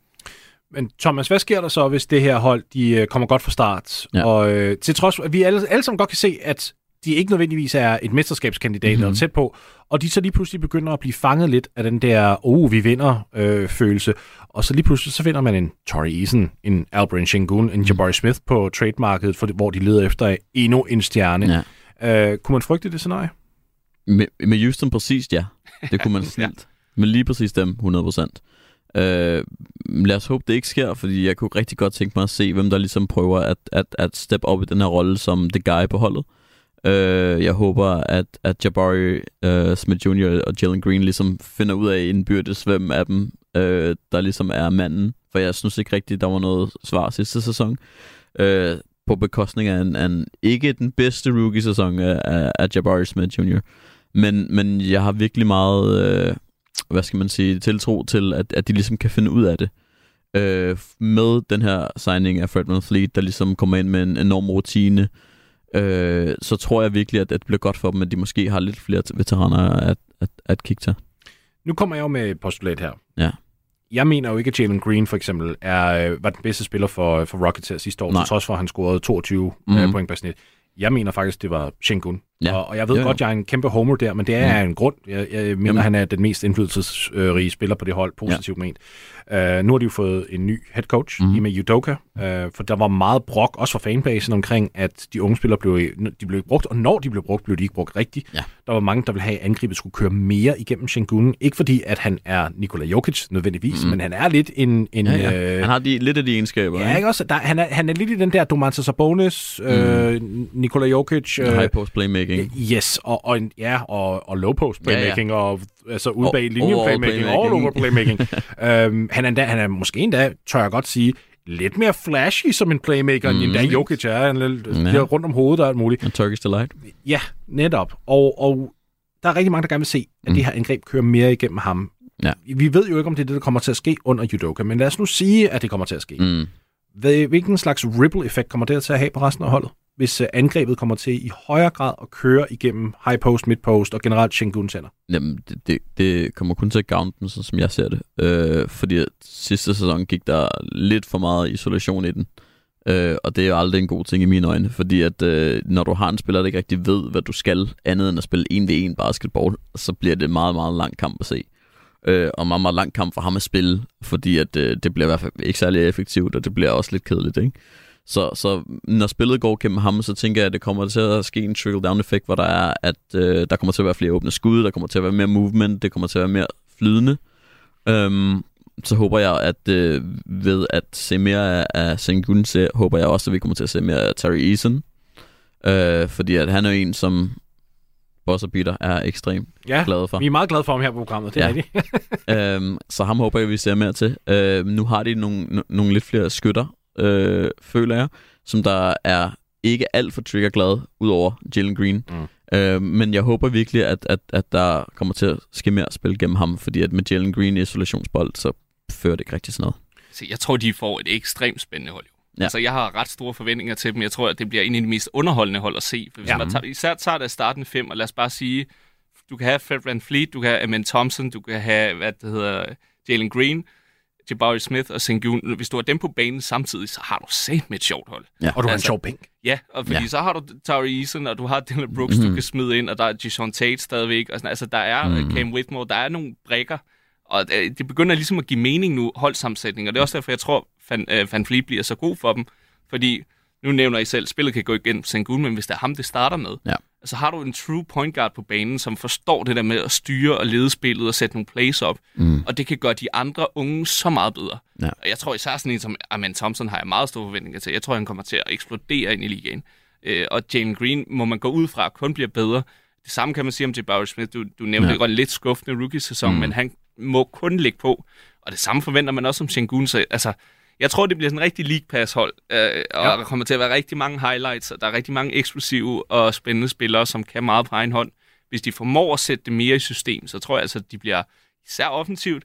Men Thomas, hvad sker der så, hvis det her hold de øh, kommer godt fra start? Ja. Og øh, til trods for, at vi alle, alle sammen godt kan se, at de ikke nødvendigvis er et mesterskabskandidat mm-hmm. eller tæt på, og de så lige pludselig begynder at blive fanget lidt af den der, oh, vi vinder øh, følelse. Og så lige pludselig, så finder man en Torrey Eason, en Albert Shengun, en Jabari Smith på trademarket, for, hvor de leder efter endnu en stjerne. Ja. Øh, kunne man frygte det scenarie? Med, med Houston præcis, ja. Det kunne man snilt. Men lige præcis dem, 100%. Øh, lad os håbe, det ikke sker, fordi jeg kunne rigtig godt tænke mig at se, hvem der ligesom prøver at, at, at steppe op i den her rolle som the guy på holdet. Øh, jeg håber, at, at Jabari øh, Smith Jr. og Jalen Green ligesom finder ud af indbyrdes, hvem af dem, øh, der ligesom er manden. For jeg synes ikke rigtigt, der var noget svar sidste sæson. Øh, på bekostning af en, en ikke den bedste rookie-sæson af, af, Jabari Smith Jr. Men, men jeg har virkelig meget, øh, hvad skal man sige, tiltro til, at, at de ligesom kan finde ud af det. Øh, med den her signing af Fred Fleet, der ligesom kommer ind med en enorm rutine, øh, så tror jeg virkelig, at, at det bliver godt for dem, at de måske har lidt flere veteraner at, at, at kigge til. Nu kommer jeg jo med et postulat her. Ja. Jeg mener jo ikke, at Jalen Green for eksempel er, øh, var den bedste spiller for, for Rockets her sidste år, Nej. til trods for, at han scorede 22 Mhm. mm. point per snit. Jeg mener faktisk, det var Shengun. Ja. Og, og jeg ved jo, jo. godt, jeg er en kæmpe homer der, men det er mm. en grund. Jeg, jeg mener, Jamen. han er den mest indflydelsesrige spiller på det hold, positivt ja. ment. Uh, nu har de jo fået en ny head coach, mm. Ime Udoka, uh, for der var meget brok, også fra fanbasen, omkring, at de unge spillere blev, de blev ikke brugt, og når de blev brugt, blev de ikke brugt rigtigt. Ja. Der var mange, der ville have, at angrebet skulle køre mere igennem Sengun. Ikke fordi, at han er Nikola Jokic nødvendigvis, mm. men han er lidt en... en ja, ja. Øh, han har de, lidt af de egenskaber. Ja, ikke også? Der, han, er, han er lidt i den der Domantas Sabonis, mm. øh, Nikola Jokic... Øh, high post playmaking. Yes, og, og, ja, og, og low post playmaking, ja, ja. og altså ude bag linjen playmaking, all over playmaking. øhm, han, er endda, han er måske endda, tør jeg godt sige, lidt mere flashy som en playmaker, mm. end endda Jokic er. Han er ja. rundt om hovedet og alt muligt. En Turkish Delight. Ja, netop. Og, og der er rigtig mange, der gerne vil se, at mm. det her angreb kører mere igennem ham. Ja. Vi ved jo ikke, om det er det, der kommer til at ske under Judoka, men lad os nu sige, at det kommer til at ske. Mm. Hvilken slags ripple-effekt kommer det til at have på resten af holdet? Hvis øh, angrebet kommer til i højere grad at køre igennem high post, mid post og generelt Shingun center? Jamen, det, det, det kommer kun til at gavne dem, sådan som jeg ser det. Øh, fordi sidste sæson gik der lidt for meget isolation i den. Øh, og det er jo aldrig en god ting i mine øjne, fordi at øh, når du har en spiller, der ikke rigtig ved, hvad du skal, andet end at spille 1v1 basketball, så bliver det meget, meget lang kamp at se. Øh, og meget, meget lang kamp for ham at spille, fordi at øh, det bliver i hvert fald ikke særlig effektivt, og det bliver også lidt kedeligt, ikke? Så, så når spillet går gennem ham, så tænker jeg, at det kommer til at ske en trickle-down-effekt, hvor der er, at øh, der kommer til at være flere åbne skud, der kommer til at være mere movement, det kommer til at være mere flydende. Øhm, så håber jeg, at øh, ved at se mere af, af Sengun, så håber jeg også, at vi kommer til at se mere af Terry Eason. Øh, fordi at han er en, som Boss Peter er ekstremt ja, glade for. vi er meget glade for ham her på programmet, det ja. er rigtigt. øhm, så ham håber jeg, at vi ser mere til. Øh, nu har de nogle, nogle lidt flere skytter, øh, føler jeg, som der er ikke alt for triggerglad, udover Jalen Green. Mm. Øh, men jeg håber virkelig, at, at, at der kommer til at ske mere spil gennem ham, fordi at med Jalen Green i isolationsbold, så fører det ikke rigtig sådan noget. Så jeg tror, de får et ekstremt spændende hold. Ja. Altså, jeg har ret store forventninger til dem. Jeg tror, at det bliver en af de mest underholdende hold at se. For hvis ja. man tager, især tager det starten fem, og lad os bare sige, du kan have Fred Van Fleet, du kan have Amen Thompson, du kan have, hvad det hedder, Jalen Green, Jabari Smith og Sengun, hvis du har dem på banen samtidig, så har du set med et sjovt hold. Ja. Og du har altså, en sjov bænk. Ja, og fordi ja. så har du Tari Eason, og du har Dylan Brooks, mm-hmm. du kan smide ind, og der er Jason Tate stadigvæk. Og sådan, altså, der er mm-hmm. Cam Whitmore, der er nogle brækker, og det begynder ligesom at give mening nu, holdsammensætning, og det er også derfor, jeg tror, Van, uh, Van Fleet bliver så god for dem, fordi nu nævner I selv, spillet kan gå igen Sengun, men hvis det er ham, det starter med, ja så har du en true point guard på banen, som forstår det der med at styre og lede spillet og sætte nogle plays op. Mm. Og det kan gøre de andre unge så meget bedre. Ja. Og jeg tror især sådan en som Amen Thompson har jeg meget store forventninger til. Jeg tror, han kommer til at eksplodere ind i ligaen. Øh, og Jalen Green må man gå ud fra kun bliver bedre. Det samme kan man sige om Jabari Smith. Du, du nævnte ja. godt en lidt skuffende rookie-sæson, mm. men han må kun ligge på. Og det samme forventer man også om Shengun. Så altså, jeg tror, det bliver sådan en rigtig League Pass-hold, øh, og ja. der kommer til at være rigtig mange highlights, og der er rigtig mange eksplosive og spændende spillere, som kan meget på egen hånd. Hvis de formår at sætte det mere i system, så tror jeg altså, at de bliver især offensivt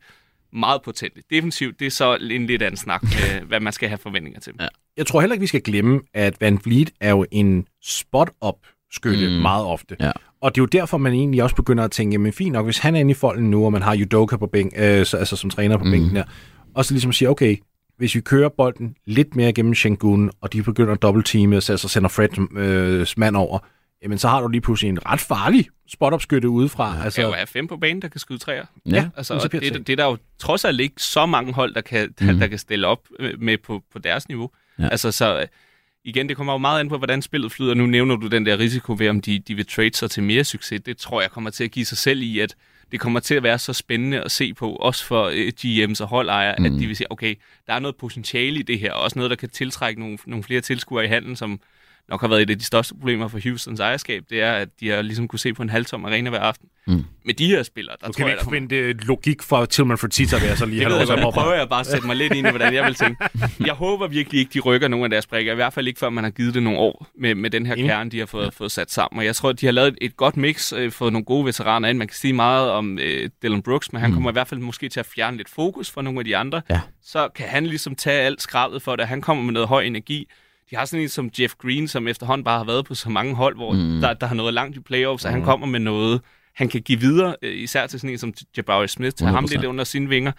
meget potente. Defensivt, det er så en lidt anden snak, med, hvad man skal have forventninger til. Ja. Jeg tror heller ikke, vi skal glemme, at Van Vliet er jo en spot-up skytte mm. meget ofte. Ja. Og det er jo derfor, man egentlig også begynder at tænke, men fint nok, hvis han er inde i folden nu, og man har Judoka på bænk, øh, så, altså som træner på mm. bænken der, og så ligesom siger, okay, hvis vi kører bolden lidt mere gennem Shengun, og de begynder at dobbeltteame, så altså sender Fred øh, mand over, jamen så har du lige pludselig en ret farlig spot-up-skytte udefra. Ja, altså, kan jo have fem på banen, der kan skyde træer. Ja, altså, og det, det, det er der jo trods alt ikke så mange hold, der kan, der, mm. der kan stille op øh, med på, på deres niveau. Ja. Altså, så øh, igen, det kommer jo meget an på, hvordan spillet flyder. Nu nævner du den der risiko ved, om de, de vil trade sig til mere succes. Det tror jeg kommer til at give sig selv i, at det kommer til at være så spændende at se på, også for øh, GM's og holdejere, mm. at de vil sige, okay, der er noget potentiale i det her, og også noget, der kan tiltrække nogle, nogle flere tilskuere i handlen, som nok har været et af de største problemer for Houstons ejerskab, det er, at de har ligesom kunne se på en halvtom arena hver aften. Mm. Med de her spillere, der du tror kan jeg... ikke forvente logik fra Tillman Fertitta, vil jeg så lige have lov til at prøver jeg bare at sætte mig lidt ind i, hvordan jeg vil tænke. Jeg håber virkelig ikke, de rykker nogen af deres brækker. I hvert fald ikke, før man har givet det nogle år med, med den her mm. kerne, de har fået, fået sat sammen. Og jeg tror, de har lavet et godt mix, øh, fået nogle gode veteraner ind. Man kan sige meget om øh, Dylan Brooks, men han mm. kommer i hvert fald måske til at fjerne lidt fokus fra nogle af de andre. Ja. Så kan han ligesom tage alt skrabet for det. Han kommer med noget høj energi de har sådan en som Jeff Green, som efterhånden bare har været på så mange hold, hvor mm. der, der har noget langt i playoffs, så mm. han kommer med noget, han kan give videre, øh, især til sådan en som Jabari Smith, tage ham lidt under sine vinger.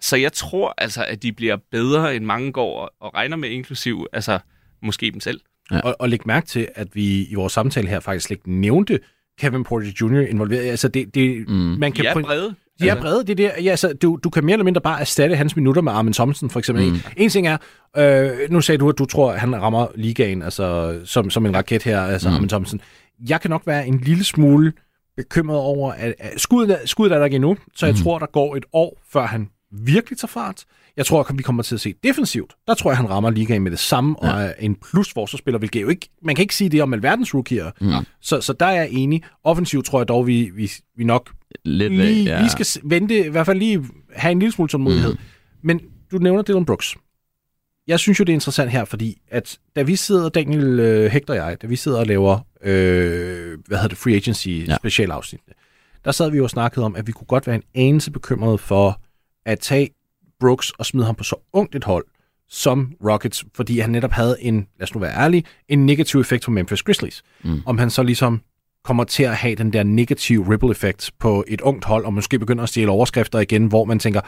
Så jeg tror altså, at de bliver bedre, end mange går og, og regner med, inklusiv altså, måske dem selv. Ja. Og, og læg mærke til, at vi i vores samtale her faktisk slet ikke nævnte Kevin Porter Jr. involveret. Altså, det, det, mm. man kan prøve- brede. De er brede, det er der. Ja, altså, du, du kan mere eller mindre bare erstatte hans minutter med Armin Thompson, for eksempel. Mm. En ting er, øh, nu sagde du, at du tror, at han rammer ligaen altså, som, som en raket her, altså mm. Armin Thompson. Jeg kan nok være en lille smule bekymret over, at, at skuddet, skuddet er der ikke endnu, så jeg mm. tror, der går et år, før han virkelig tager fart. Jeg tror, at vi kommer til at se defensivt. Der tror jeg, han rammer ligaen med det samme, ja. og er en plus forsvarsspiller, hvilket jo ikke, man kan ikke sige det om alverdens rookier. Mm. Så, så der er jeg enig. Offensivt tror jeg dog, vi, vi, vi nok Lidt lige, ja. lige skal vente, i hvert fald lige have en lille smule tålmodighed. Mm. Men du nævner Dylan Brooks. Jeg synes jo, det er interessant her, fordi at da vi sidder, Daniel øh, Hector og jeg, da vi sidder og laver, øh, hvad hedder det, free agency Ja. specialafsnit, der sad vi jo og snakkede om, at vi kunne godt være en anelse bekymrede for at tage Brooks og smide ham på så ungt et hold som Rockets, fordi han netop havde en, lad os nu være ærlig, en negativ effekt på Memphis Grizzlies. Mm. Om han så ligesom kommer til at have den der negative ripple-effekt på et ungt hold, og måske begynder at stjæle overskrifter igen, hvor man tænker,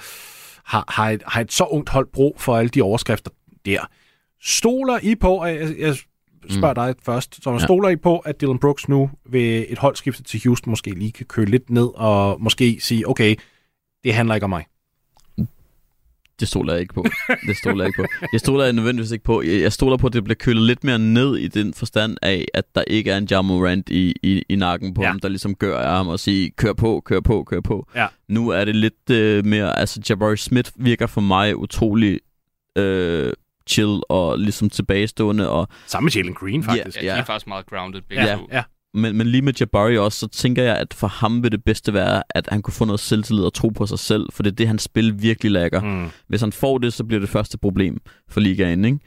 har, har, et, har et så ungt hold brug for alle de overskrifter der? Stoler I på, og jeg, jeg spørger dig først, så ja. stoler I på, at Dylan Brooks nu ved et holdskifte til Houston måske lige kan køle lidt ned, og måske sige, okay, det handler ikke om mig. Det stoler jeg ikke på. Det stoler jeg ikke på. Jeg stoler nødvendigvis ikke på. Jeg jeg stoler på, at det bliver kølet lidt mere ned i den forstand af, at der ikke er en Jamorant i, i, i nakken på Ja. ham, der ligesom gør af ham og siger, kør på, kør på, kør på. Ja. Nu er det lidt øh, mere, altså Jabari Smith virker for mig utrolig øh, chill og ligesom tilbagestående, og Samme med Jalen Green, faktisk. Ja, de Ja. er faktisk meget grounded begge Ja, to. ja. Men, men lige med Jabari også, så tænker jeg, at for ham vil det bedste være, at han kunne få noget selvtillid og tro på sig selv, for det er det, hans spil virkelig lægger. Mm. Hvis han får det, så bliver det første problem for ligaen, ikke?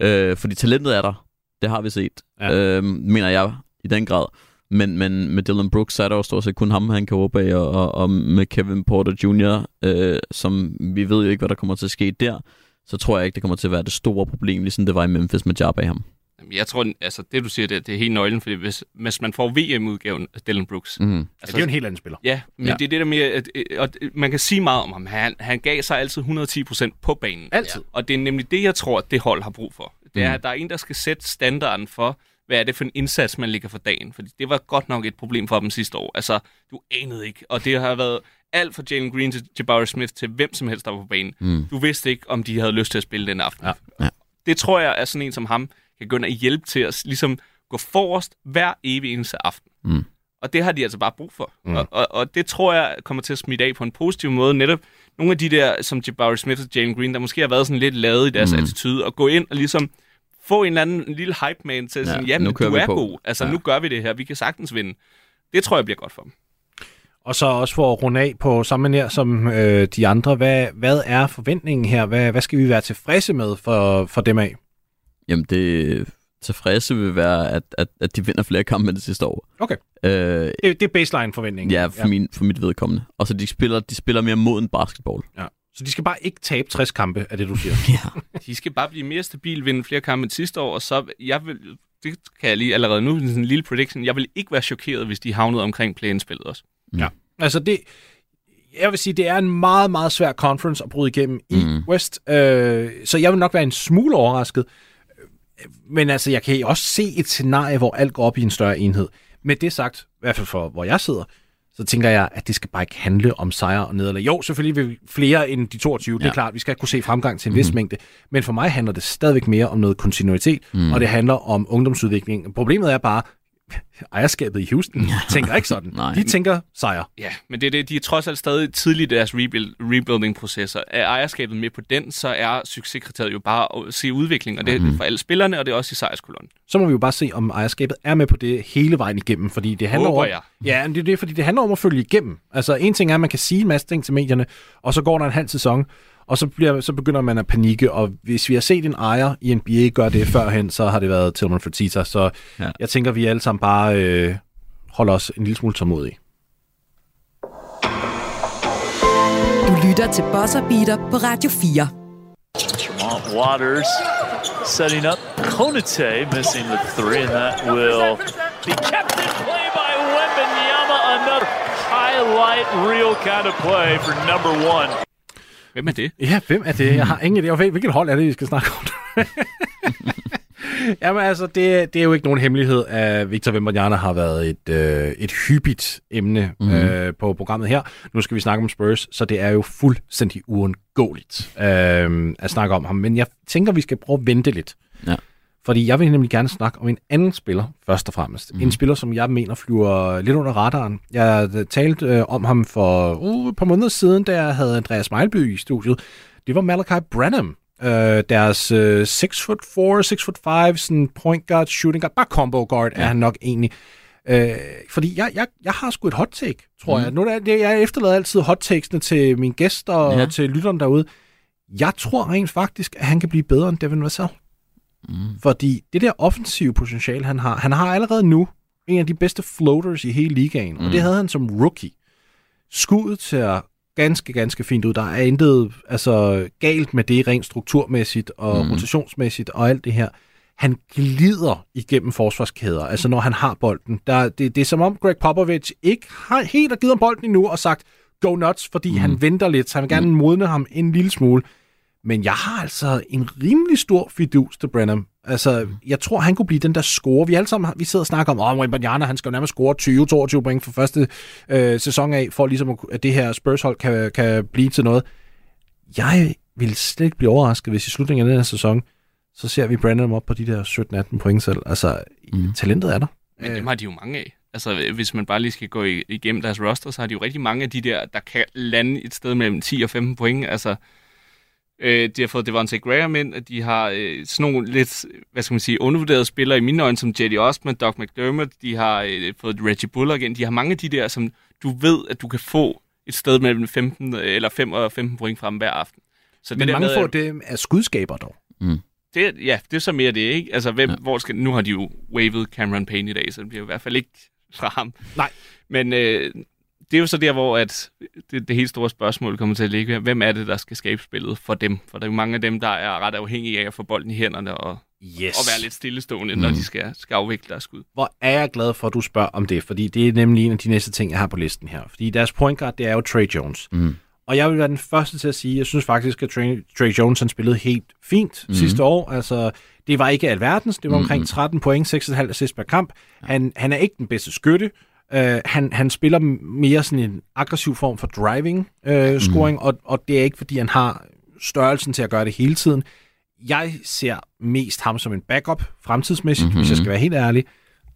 Øh, fordi talentet er der. Det har vi set. Ja. Øh, mener jeg i den grad. Men, men med Dylan Brooks, så er der jo stort set kun ham, han kan råbe af, og, og, og med Kevin Porter Jr., øh, som vi ved jo ikke, hvad der kommer til at ske der, så tror jeg ikke, det kommer til at være det store problem, ligesom det var i Memphis med Jabba i ham. Jeg tror, altså det du siger, det, det er helt nøglen, fordi hvis, hvis man får VM-udgaven af Dylan Brooks, Mm. Ja, det er jo en helt anden spiller. Ja, men ja. Ja. det er det der med, at, og man kan sige meget om ham. Han, han gav sig altid 110% på banen. Altid. Og det er nemlig det, jeg tror, at det hold har brug for. Det er, Mm. at der er en, der skal sætte standarden for, hvad er det for en indsats, man ligger for dagen. Fordi det var godt nok et problem for dem sidste år. Altså, du anede ikke. Og det har været alt fra Jalen Green til Jabari Smith til hvem som helst, der var på banen. Mm. Du vidste ikke, om de havde lyst til at spille den aften. Ja. Ja. Det tror jeg er sådan en som ham, kan gå ind og hjælpe til at ligesom gå forrest hver evig eneste aften. Mm. Og det har de altså bare brug for. Mm. Og, og, og det tror jeg kommer til at smitte af på en positiv måde. Netop nogle af de der, som Jabari Smith og Jalen Green, der måske har været sådan lidt lavet i deres Mm. attitude, og gå ind og ligesom få en eller anden en lille hype man til at Ja, sige, ja, nu men kører du er på." god. Altså, Ja. nu gør vi det her. Vi kan sagtens vinde. Det tror jeg bliver godt for dem. Og så også for at runde af på samme nær som øh, de andre, hvad, hvad er forventningen her? Hvad, hvad skal vi være tilfredse med for, for dem af? Jamen, det tilfredse vil være, at, at, at de vinder flere kampe end det sidste år. Okay. Øh, Det, det er baseline-forventningen. ja, for, ja. Min, for mit vedkommende. Og så de spiller, de spiller mere mod en basketball. ja. Så de skal bare ikke tabe 60 kampe, er det, du siger. Ja. De skal bare blive mere stabile, vinde flere kampe end sidste år, og så, jeg vil, det kan jeg lige allerede nu, sådan en lille prediction, jeg vil ikke være chokeret, hvis de havnede omkring play-in-spillet også. altså det, jeg vil sige, det er en meget, meget svær conference at bryde igennem i Mm. West. Øh, så jeg vil nok være en smule overrasket. Men altså, jeg kan også se et scenarie, hvor alt går op i en større enhed. Med det sagt, i hvert fald for hvor jeg sidder, så tænker jeg, at det skal bare ikke handle om sejr og nederlag. Jo, selvfølgelig vil vi flere end de 22, ja. det er klart, vi skal kunne se fremgang til en vis mængde. Men for mig handler det stadigvæk mere om noget kontinuitet, mm. og det handler om ungdomsudvikling. Problemet er bare, ejerskabet i Houston tænker ikke sådan. Nej. De tænker sejr. Ja, men det er det, de er trods alt stadig tidligt i deres rebuild, rebuilding-processer. Er ejerskabet med på den, så er succeskriteriet jo bare at se udvikling, og det er for alle spillerne, og det er også i sejrskolonnen. så må vi jo bare se, om ejerskabet er med på det hele vejen igennem, fordi det handler Håber om, jeg. Ja, men det er det, fordi det handler om at følge igennem. Altså, en ting er, at man kan sige en masse ting til medierne, og så går der en halv sæson, og så, bliver, så begynder man at panikke, og hvis vi har set en ejer i NBA gøre det førhen, så har det været Tillman Fertitta, så ja. Jeg tænker, vi alle sammen bare øh, holder os en lille smule tålmodige. Du lytter til Buzzer Beater på Radio 4. Lamont Waters setting up. Konate missing the three, and that will be kept in play by Wembenyama. Another highlight reel kind of play for number one. Hvem er det? Ja, hvem er det? Jeg har ingen idé. Hvilket hold er det, vi skal snakke om? Jamen altså, det, det er jo ikke nogen hemmelighed, at Victor Wembanyama har været et, øh, et hyppigt emne mm-hmm. øh, på programmet her. Nu skal vi snakke om Spurs, så det er jo fuldstændig uundgåeligt øh, at snakke om ham. Men jeg tænker, vi skal prøve at vente lidt. Ja. Fordi jeg vil nemlig gerne snakke om en anden spiller, først og fremmest. Mhm. Mm. En spiller, som jeg mener flyver lidt under radaren. Jeg talte øh, om ham for uh, et par måneder siden, da jeg havde Andreas Meilby i studiet. Det var Malachi Branham, øh, deres øh, 6 foot 4, 6 foot 5, sådan point guard, shooting guard, bare combo guard ja. er han nok egentlig. Øh, fordi jeg, jeg, jeg har sgu et hot take, tror mm. jeg. Nu er det, jeg efterlader altid hot takesene til mine gæster og Ja. ja. til lytterne derude. Jeg tror rent faktisk, at han kan blive bedre end Devin Vassell. Mm. Fordi det der offensive potentiale, han har, han har allerede nu en af de bedste floaters i hele ligaen, mm. og det havde han som rookie. Skuddet ser ganske, ganske fint ud. Der er intet altså, galt med det rent strukturmæssigt og Mm. mm. rotationsmæssigt og alt det her. Han glider igennem forsvarskæder, altså når han har bolden. Der, det, det er som om Greg Popovich ikke har helt har givet ham bolden endnu og sagt, go nuts, fordi mm. han venter lidt, så han vil gerne modne ham en lille smule. Men jeg har altså en rimelig stor fidus til Brenham. Altså, jeg tror, han kunne blive den der score. Vi alle sammen vi sidder og snakker om, at oh, Wembanyama, han skal jo nærmest score 20-22 point for første øh, sæson af, for ligesom at, at det her Spurs-hold kan, kan blive til noget. Jeg vil slet ikke blive overrasket, hvis i slutningen af den her sæson, så ser vi Brandon op på de der 17-18 point selv. Altså, Mm. talentet er der. Men dem har de jo mange af. Altså, hvis man bare lige skal gå igennem deres roster, så har de jo rigtig mange af de der, der kan lande et sted mellem 10 og 15 point. Altså, øh, de har fået Devontae Graham ind, og de har øh, sådan nogle lidt, hvad skal man sige, undervurderede spillere i mine øjne, som Jetty Osman, Doug McDermott. De har øh, fået Reggie Bullock ind. De har mange af de der, som du ved, at du kan få et sted mellem 15 eller 5 og 15 point frem hver aften. Så Men der mange med, få at- det er skudskaber dog. det, ja, det er så mere det, ikke? Altså, hvem, ja. hvor skal, nu har de jo wavet Cameron Payne i dag, så det bliver i hvert fald ikke fra ham. Nej. Men øh, det er jo så der, hvor at det, det helt store spørgsmål kommer til at ligge. Hvem er det, der skal skabe spillet for dem? For der er jo mange af dem, der er ret afhængige af at få bolden i hænderne og, Yes. og være lidt stillestående, mm. når de skal, skal afvikle deres skud. Hvor er jeg glad for, at du spørger om det, fordi det er nemlig en af de næste ting, jeg har på listen her. Fordi deres point guard, det er jo Trey Jones. Mm. Og jeg vil være den første til at sige, at jeg synes faktisk, at Trey, Trey Jones han spillede helt fint mm. sidste år. Altså, det var ikke alverdens, det var omkring 13 point, 6,5 assist per kamp. Han, han er ikke den bedste skytte. Uh, han, han spiller mere sådan en aggressiv form for driving uh, scoring, og, og det er ikke, fordi han har størrelsen til at gøre det hele tiden. Jeg ser mest ham som en backup fremtidsmæssigt, mm-hmm. hvis jeg skal være helt ærlig.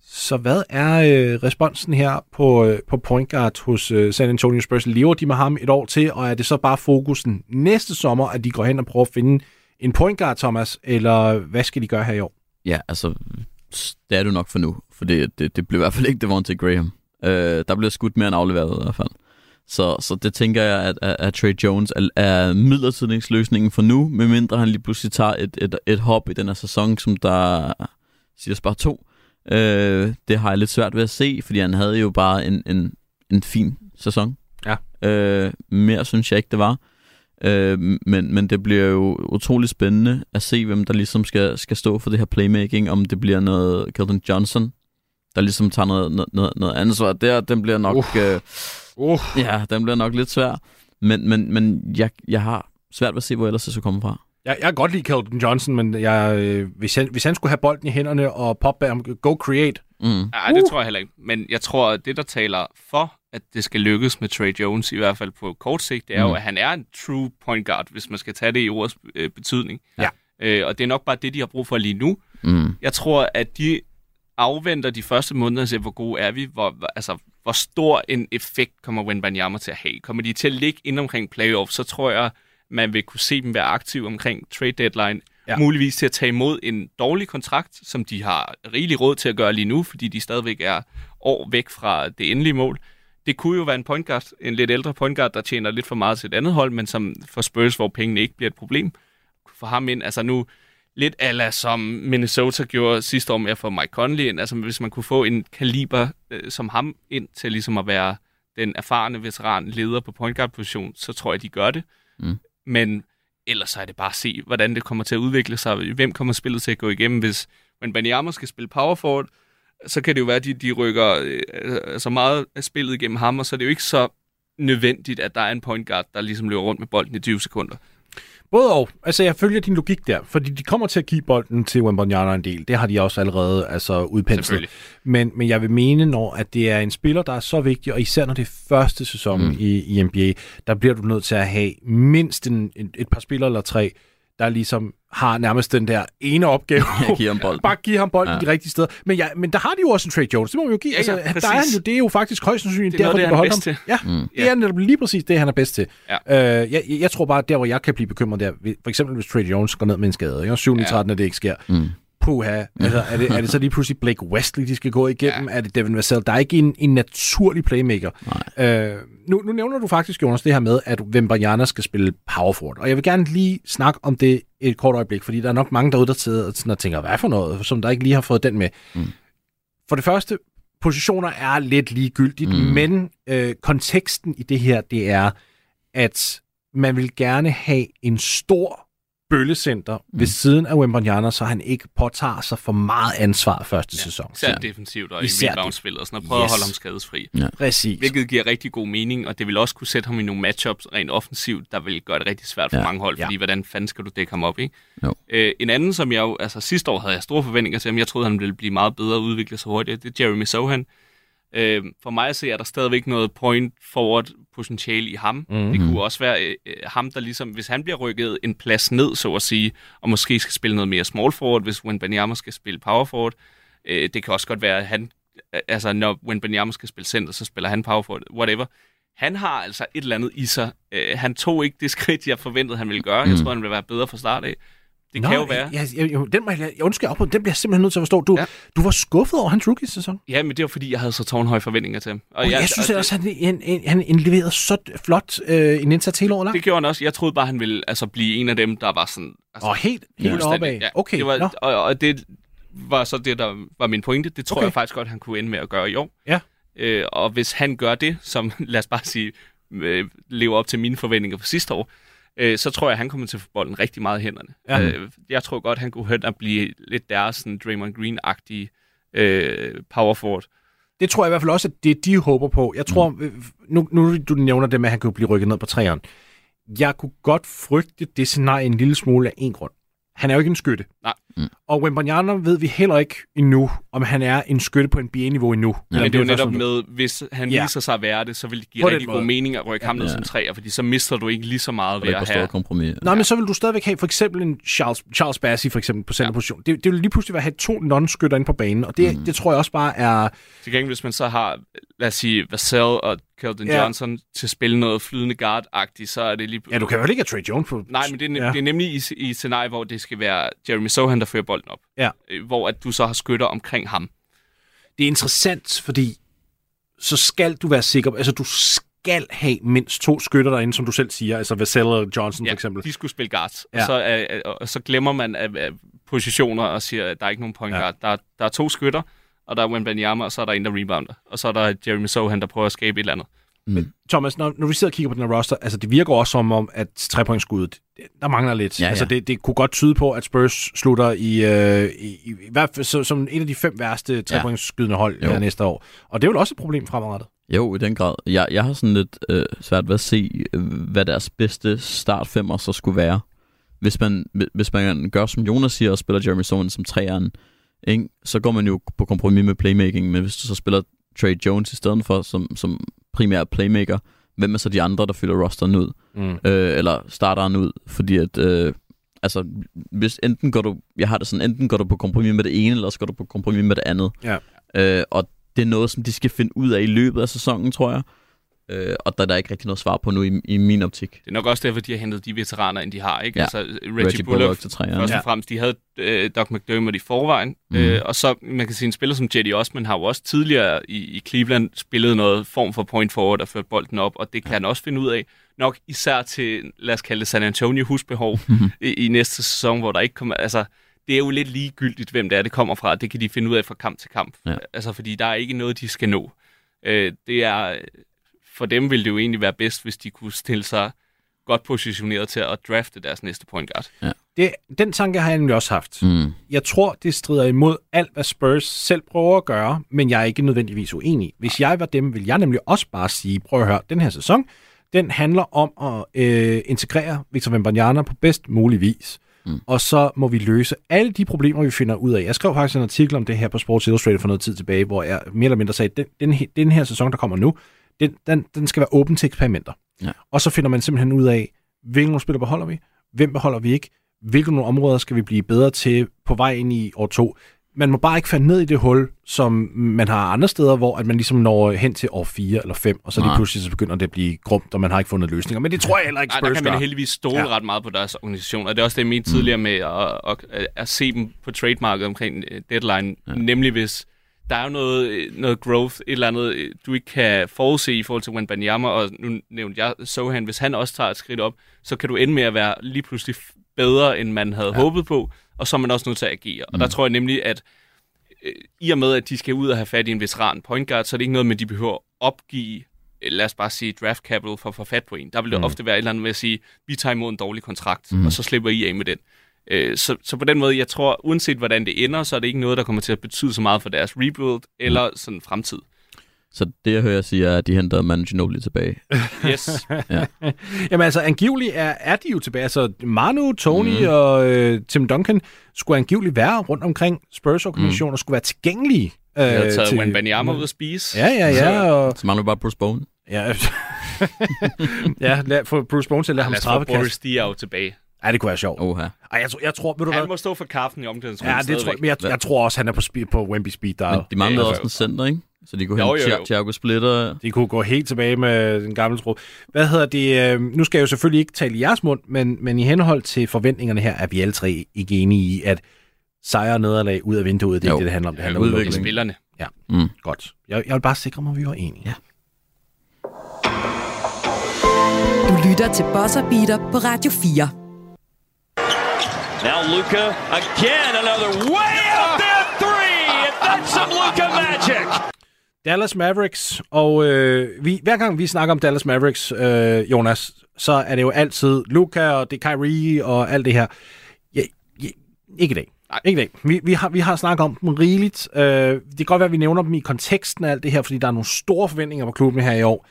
Så hvad er øh, responsen her på, øh, på point guard hos øh, San Antonio Spurs? Lever de med ham et år til, og er det så bare fokusen næste sommer, at de går hen og prøver at finde en point guard, Thomas, eller hvad skal de gøre her i år? Ja, altså, det er jo nok for nu, for det, det, det blev i hvert fald ikke Devontae Graham. Øh, der bliver skudt mere end afleveret i hvert fald. Så, så det tænker jeg, at, at, at Trey Jones er, er midlertidningsløsningen for nu, medmindre han lige pludselig tager et, et, et hop i den her sæson, som der siger bare to. Øh, det har jeg lidt svært ved at se, fordi han havde jo bare en, en, en fin sæson. Ja. Øh, mere synes jeg ikke, det var. Øh, men, men det bliver jo utrolig spændende at se, hvem der ligesom skal, skal stå for det her playmaking. Om det bliver noget Keldon Johnson, der ligesom tager noget, noget- noget, ansvar der. Den bliver nok, Uh. øh, Uh. ja, den bliver nok lidt svær. Men, men, men jeg, jeg har svært ved at se, hvor ellers det skal komme fra. Jeg, jeg kan godt lide Keldon Johnson, men jeg, øh, hvis, han, hvis han skulle have bolden i hænderne og poppe ham, go create, Mm. Det tror jeg heller ikke. Men jeg tror, at det, der taler for, at det skal lykkes med Trey Jones, i hvert fald på kort sigt, det er Mm. jo, at han er en true point guard, hvis man skal tage det i ordets øh, betydning. Ja. Øh, og det er nok bare det, de har brug for lige nu. Mm. Jeg tror, at de afventer de første måneder og ser, hvor gode er vi, hvor, altså, hvor stor en effekt kommer Wembanyama til at have. Kommer de til at ligge ind omkring playoff, så tror jeg, man vil kunne se dem være aktive omkring trade deadline. Ja. Muligvis til at tage imod en dårlig kontrakt, som de har rigelig råd til at gøre lige nu, fordi de stadigvæk er år væk fra det endelige mål. Det kunne jo være en point guard, en lidt ældre point guard, der tjener lidt for meget til et andet hold, men som for Spurs, hvor pengene ikke bliver et problem. For ham ind, altså nu lidt ala som Minnesota gjorde sidste år med at få Mike Conley ind. Altså hvis man kunne få en kaliber øh, som ham ind til ligesom at være den erfarne veteran leder på point guard position, så tror jeg, de gør det. Mm. Men ellers så er det bare at se, hvordan det kommer til at udvikle sig. Hvem kommer spillet til at gå igennem, hvis men Banyama skal spille power forward, så kan det jo være, at de, de rykker øh, så meget af spillet igennem ham, og så er det jo ikke så nødvendigt, at der er en point guard, der ligesom løber rundt med bolden i 20 sekunder. Både og. Altså, jeg følger din logik der, fordi de kommer til at give bolden til Wembanyama en del. Det har de også allerede altså, udpenslet. Men, men jeg vil mene, når at det er en spiller, der er så vigtig, og især når det er første sæson mm. i, i NBA, der bliver du nødt til at have mindst en, en, et par spillere eller tre, der ligesom har nærmest den der ene opgave. Jeg giver ham bolden. Bare give ham bolden ja. Ja. de rigtige steder. Men, ja, men der har de jo også en Trey Jones. Det må vi jo give. Ja, ja, altså, der er han præcis. jo, det er jo faktisk højst sandsynligt Det er derfor, noget, de det er han beholder bedst ham. til. Ja, mm. det er netop lige præcis det, han er bedst til. Ja. Øh, jeg, jeg tror bare, der hvor jeg kan blive bekymret, der, for eksempel hvis Trey Jones går ned med en skade, ikke? og 7 ja. 13, at det ikke sker. Mm. Puha, altså, er, det, er det så lige pludselig Blake Wesley, de skal gå igennem? Ja. Er det Devin Vassell? Der er ikke en, en naturlig playmaker. Øh, nu, nu nævner du faktisk, Jonas, det her med, at Wembanyama skal spille power forward. Og jeg vil gerne lige snakke om det et kort øjeblik, fordi der er nok mange derude, der sidder og sådan og tænker, hvad for noget, som der ikke lige har fået den med. Mm. For det første, positioner er lidt ligegyldigt, mm. men øh, konteksten i det her, det er, at man vil gerne have en stor bøllecenter mm. ved siden af Wembanyama, så han ikke påtager sig for meget ansvar første ja. sæson. Især defensivt og Især i reboundspillet og sådan noget. Yes. At holde ham skadesfri. Præcis. Hvilket giver rigtig god mening, og det vil også kunne sætte ham i nogle matchups rent offensivt, der vil gøre det rigtig svært for Ja. mange hold, Ja. fordi hvordan fanden skal du dække ham op, ikke? Jo. Øh, en anden, som jeg jo, altså sidste år havde jeg store forventninger til ham, jeg troede, han ville blive meget bedre og udvikle sig hurtigt, det er Jeremy Sohan. Øh, for mig at se, er der stadigvæk noget point forward potentiale i ham. Mm-hmm. Det kunne også være øh, øh, ham, der ligesom, hvis han bliver rykket en plads ned, så at sige, og måske skal spille noget mere small forward, hvis Wembanyama skal spille power forward. Øh, det kan også godt være, at han, øh, altså når Wembanyama skal spille center, så spiller han power forward, whatever. Han har altså et eller andet i sig. Øh, han tog ikke det skridt, jeg forventede, han ville gøre. Mm. Jeg tror, han ville være bedre fra start af. Det Nå, kan jo være. Jeg, jeg, jeg, den må jeg, jeg undsker op på, den bliver jeg simpelthen nødt til at forstå. Du, ja. Ja. du var skuffet over hans rookie-sæson. Ja, men det var fordi, jeg havde så tårnhøje forventninger til ham. Og jeg, jeg synes også, at han, han, han, han indleverede så flot øh, en indsats hele året lang. Det gjorde han også. Jeg troede bare, han ville altså, blive en af dem, der var sådan... Altså, Og helt, helt opad. Ja, Okay, det var, og, og det var så det, der var min pointe. Det tror okay. jeg faktisk godt, han kunne ende med at gøre i år. Ja. Øh, og hvis han gør det, som lad os bare sige, øh, lever op til mine forventninger fra sidste år, øh, så tror jeg, han kommer til at få bolden rigtig meget i hænderne. Ja. Øh, jeg tror godt, han kunne hen at blive lidt deres sådan, Draymond Green-agtige øh, power forward. Det tror jeg i hvert fald også, at det de håber på. Jeg tror, mm. nu, nu du nævner det med, at han kunne blive rykket ned på træerne. Jeg kunne godt frygte det scenarie en lille smule af en grund. Han er jo ikke en skytte. Nej. Mm. Og Wembanyama ved vi heller ikke endnu, om han er en skytte på NBA-niveau endnu. Ja, men det er jo netop med, hvis han Ja. viser sig at være det, så vil det give På rigtig god måde. mening at rykke ham ned Ja. som træer, fordi så mister du ikke lige så meget Og ved det at have... kompromis. Nej, men så vil du stadigvæk have for eksempel en Charles, Charles Bassey for eksempel på centerposition. Ja. Det, det vil lige pludselig være at have to non-skytter inde på banen, og det, mm. det tror jeg også bare er... Til gengæld, hvis man så har, lad os sige, Vassell og Keldon Ja. ja. Johnson til at spille noget flydende guard-agtigt, så er det lige... Ja, du kan jo ikke have Trey Jones på... Nej, men det er, ne- Ja. ja. det er nemlig i, i et scenarie, hvor det skal være Jeremy Sohan, der fører bolden op. Ja. Øh, Hvor at du så har skytter omkring ham. Det er interessant, fordi så skal du være sikker... Altså, du skal have mindst to skytter derinde, som du selv siger. Altså Vassell og Johnson for eksempel. de skulle spille guards. Ja. Ja. Og, så, er, og så glemmer man af, af positioner og siger, at der er ikke nogen point Ja. guard. Der, er- der er to skytter, og der er Wembanyama, og så er der en, der rebounder. Og så er der Jeremy Sohan, der prøver at skabe et eller andet. Thomas, når, når vi sidder og kigger på den her roster, altså det virker også som om, at trepointskuddet, det- der mangler lidt. Ja, ja. Altså det, det kunne godt tyde på, at Spurs slutter i, øh, i, i, i hvert fald så, som et af de fem værste trepointskydende hold Jo. ja. næste år. Og det er vel også et problem fremadrettet. Jo, i den grad. Jeg, jeg har sådan lidt øh, svært ved at se, øh, hvad deres bedste startfemmer så skulle være. Hvis man, hvis man gør, som Jonas siger, og spiller Jeremy Sohan som træeren, ikke? så går man jo på kompromis med playmaking. Men hvis du så spiller Trey Jones i stedet for, som, som primær playmaker, hvem er så de andre, der fylder rosteren ud? Mm. øh, eller starteren ud, fordi at, øh, altså, hvis enten går du, jeg har det sådan, enten går du på kompromis med det ene, eller så går du på kompromis med det andet. Ja. Øh, og det er noget, som de skal finde ud af i løbet af sæsonen, tror jeg. Øh, og der er der ikke rigtig noget svar på nu i, i min optik. Det er nok også derfor, de har hentet de veteraner, end de har. Ikke? Ja. Altså, Reggie, Reggie Bullock, Bullock til træerne. Først Ja. og fremmest, de havde øh, Doc McDermott i forvejen, Mhm. mm. øh, og så man kan sige, en spiller som Jetty Osman har jo også tidligere i, i Cleveland spillet noget form for point forward og ført bolden op, og det kan han også finde ud af. Nok især til, lad os kalde det San Antonio husbehov i, i næste sæson, hvor der ikke kommer, altså det er jo lidt ligegyldigt, hvem det er, det kommer fra. Det kan de finde ud af fra kamp til kamp. Ja. Altså, fordi der er ikke noget, de skal nå. Øh, det er, for dem ville det jo egentlig være bedst, hvis de kunne stille sig godt positioneret til at drafte deres næste point guard. Det, den tanke har jeg nemlig også haft. Mm. Jeg tror, det strider imod alt, hvad Spurs selv prøver at gøre, men jeg er ikke nødvendigvis uenig. Hvis jeg var dem, ville jeg nemlig også bare sige, prøv at høre, den her sæson, den handler om at øh, integrere Victor Wembanyama på bedst mulig vis. Mm. Og så må vi løse alle de problemer, vi finder ud af. Jeg skrev faktisk en artikel om det her på Sports Illustrated for noget tid tilbage, hvor jeg mere eller mindre sagde, at den, den, den her sæson, der kommer nu, den, den, den skal være åben til eksperimenter. Ja. Og så finder man simpelthen ud af, hvilke nogle spillere beholder vi, hvem beholder vi ikke, hvilke nogle områder skal vi blive bedre til på vej ind i år to. Man må bare ikke falde ned i det hul, som man har andre steder, hvor at man ligesom når hen til år 4 eller 5, og så lige pludselig så begynder det at blive grumt, og man har ikke fundet løsninger. Men det tror jeg heller ikke Nej, der Spurs kan man heldigvis stole Ja. ret meget på deres organisation, og det er også det, jeg mente tidligere med at, at, at, at se dem på trademarket omkring øh, deadline, ja. nemlig hvis der er jo noget, øh, noget growth, et eller andet, øh, du ikke kan forudse i forhold til Wembanyama, og nu nævnte jeg Sohan, hvis han også tager et skridt op, så kan du ende med at være lige pludselig bedre, end man havde ja. håbet på, og så er man også nødt til at agere. Og der tror jeg nemlig, at øh, i og med, at de skal ud og have fat i en veteran point guard, så er det ikke noget med, at de behøver at opgive, lad os bare sige, draft capital for at få fat på en. Der vil det mm. ofte være et eller andet med at sige, vi tager imod en dårlig kontrakt, mm. og så slipper I af med den. Øh, Så, så på den måde, jeg tror, uanset hvordan det ender, så er det ikke noget, der kommer til at betyde så meget for deres rebuild eller sådan fremtid. Så det, jeg hører sige, er, at de henter Manu Ginobili tilbage. Yes. Jamen altså, angiveligt er, er de jo tilbage. Altså, Manu, Tony mm. og øh, Tim Duncan skulle angiveligt være rundt omkring Spurs-organisationen mm. og skulle være tilgængelige. Øh, Jeg har taget til- Wembanyama ud at spise. Ja, ja, ja. Og, Så mangler bare Bruce Bowen. ja, ja lad, for Bruce Bones til at lade ham Lad os få Boris. Diaw tilbage. Ja, det kunne være sjovt. Oha. Ej, jeg, tror, jeg tror, ved du Han hvad? må stå for kaffen i omklædningsrummet Ja, det tror men jeg, jeg tror også, han er på, speed, på Wemby Speed Dial. Men de manglede Ja, også en center, ikke? Så de kunne Jo, hente jo, jo. Thi- Thiago Splitter. De kunne gå helt tilbage med den gamle tro. Hvad hedder det? øh, Nu skal jeg jo selvfølgelig ikke tale i jeres mund, men, men i henhold til forventningerne her, er vi alle tre ikke enige i, at sejr og nederlag ud af vinduet, det er Jo. det, det handler om. Det handler udvikling. om Det er spillerne. Ja, Mm. godt. Jeg, jeg vil bare sikre mig, at vi var enige. Ja. Du lytter til Buzzer Beater på Radio 4. Now Luca again, another way up there three, and that's some Luca magic. Dallas Mavericks, og øh, vi, hver gang vi snakker om Dallas Mavericks, øh, Jonas, så er det jo altid Luca og det er Kyrie og alt det her. Ja, ja, ikke i dag. Nej. Ikke i dag. Vi, vi, har, vi har snakket om dem rigeligt. Øh, det kan godt være, at vi nævner dem i konteksten af alt det her, fordi der er nogle store forventninger på klubben her i år.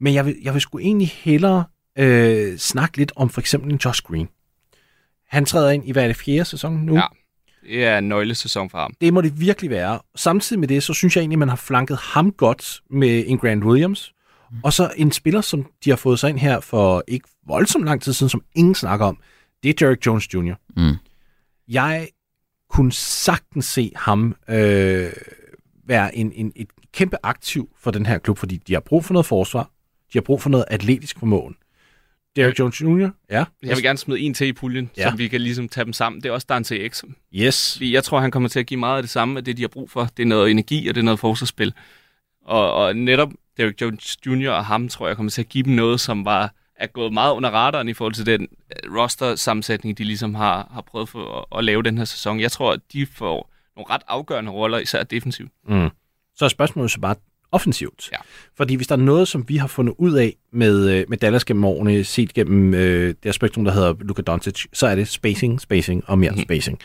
Men jeg vil, jeg vil sgu egentlig hellere øh, snakke lidt om for eksempel en Josh Green. Han træder ind i, hvad er det, fjerde sæson nu? Ja. Det er en nøglesæson for ham. Det må det virkelig være. Samtidig med det, så synes jeg egentlig, man har flanket ham godt med en Grant Williams. Og så en spiller, som de har fået sig ind her for ikke voldsomt lang tid siden, som ingen snakker om. Det er Derek Jones Jr. Mm. Jeg kunne sagtens se ham øh, være en, en, et kæmpe aktiv for den her klub, fordi de har brug for noget forsvar. De har brug for noget atletisk formåen. Derek Jones Jr., ja. Jeg vil gerne smide en til i puljen, Ja. så vi kan ligesom tage dem sammen. Det er også Dante X. Yes. Jeg tror, han kommer til at give meget af det samme af det, de har brug for. Det er noget energi, og det er noget forsvarsspil. Og, og netop Derek Jones Jr. og ham, tror jeg, kommer til at give dem noget, som var er gået meget under radaren i forhold til den øh, roster-sammensætning, de ligesom har, har prøvet for at, at lave den her sæson. Jeg tror, at de får nogle ret afgørende roller, især defensivt. Mm. Så er spørgsmålet så bare offensivt. Ja. Fordi hvis der er noget, som vi har fundet ud af med, øh, med Dallas gennem årene, set gennem øh, det spektrum, der hedder Luka Doncic, så er det spacing, spacing og mere mm. spacing.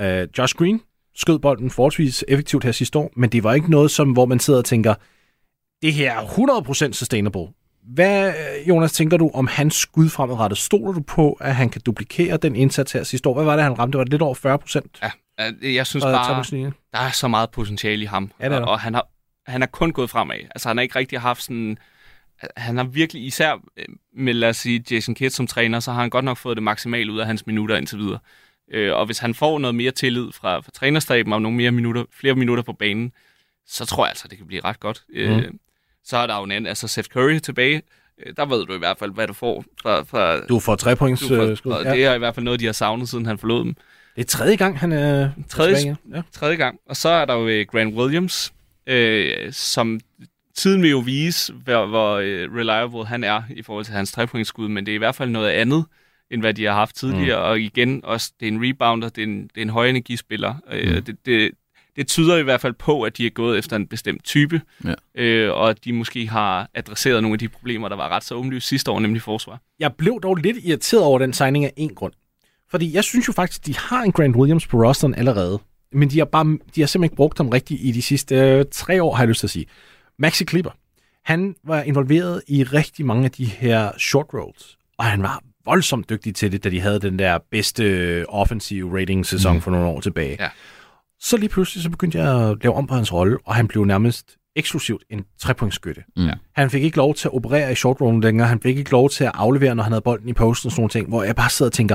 Uh, Josh Green skød bolden forholdsvis effektivt her sidste år, men det var ikke noget, som, hvor man sidder og tænker, det her er 100% sustainable. Hvad, øh, Jonas, tænker du om hans skud fremadrettet? Stoler du på, at han kan duplikere den indsats her sidste år? Hvad var det, han ramte? Var det lidt over 40 procent? Ja, øh, jeg synes bare, der er så meget potentiale i ham. Ja, det er og han har, han er kun gået fremad. Altså, han har ikke rigtig haft sådan... Han har virkelig, især øh, med, lad os sige, Jason Kidd som træner, så har han godt nok fået det maksimale ud af hans minutter indtil videre. Øh, og hvis han får noget mere tillid fra, fra trænerstaben og nogle mere minutter, flere minutter på banen, så tror jeg altså, det kan blive ret godt. Mm. Øh, så er der jo en anden, altså Seth Curry tilbage. Øh, der ved du i hvert fald, hvad du får fra... fra Du får tre points. får, skud. Ja. Det er i hvert fald noget, de har savnet, siden han forlod dem. Det er tredje gang, han er Tredje- tilbage. Ja. tredje gang. Og så er der jo Grant Williams, øh, som tiden vil jo vise, hvor, hvor øh, reliable han er i forhold til hans trepointsskud, men det er i hvert fald noget andet, end hvad de har haft tidligere. Mm. Og igen, også, det er en rebounder, det er en, det er en højenergispiller. Øh, Mm. det, det, det tyder i hvert fald på, at de er gået efter en bestemt type, Ja. øh, og at de måske har adresseret nogle af de problemer, der var ret så åbenlyst sidste år, nemlig forsvar. Jeg blev dog lidt irriteret over den signing af en grund. Fordi jeg synes jo faktisk, de har en Grant Williams på rosteren allerede. Men de har, bare, de har simpelthen ikke brugt ham rigtigt i de sidste øh, tre år, har jeg lyst til at sige. Maxi Clipper. Han var involveret i rigtig mange af de her short rolls, og han var voldsomt dygtig til det, da de havde den der bedste offensive rating-sæson mm. for nogle år tilbage. Ja. Så lige pludselig så begyndte jeg at lave om på hans rolle, og han blev nærmest eksklusivt en trepointsskytte. Mm. Han fik ikke lov til at operere i short rollen længere. Han fik ikke lov til at aflevere, når han havde bolden i posten og sådan nogle ting, hvor jeg bare sidder og tænker,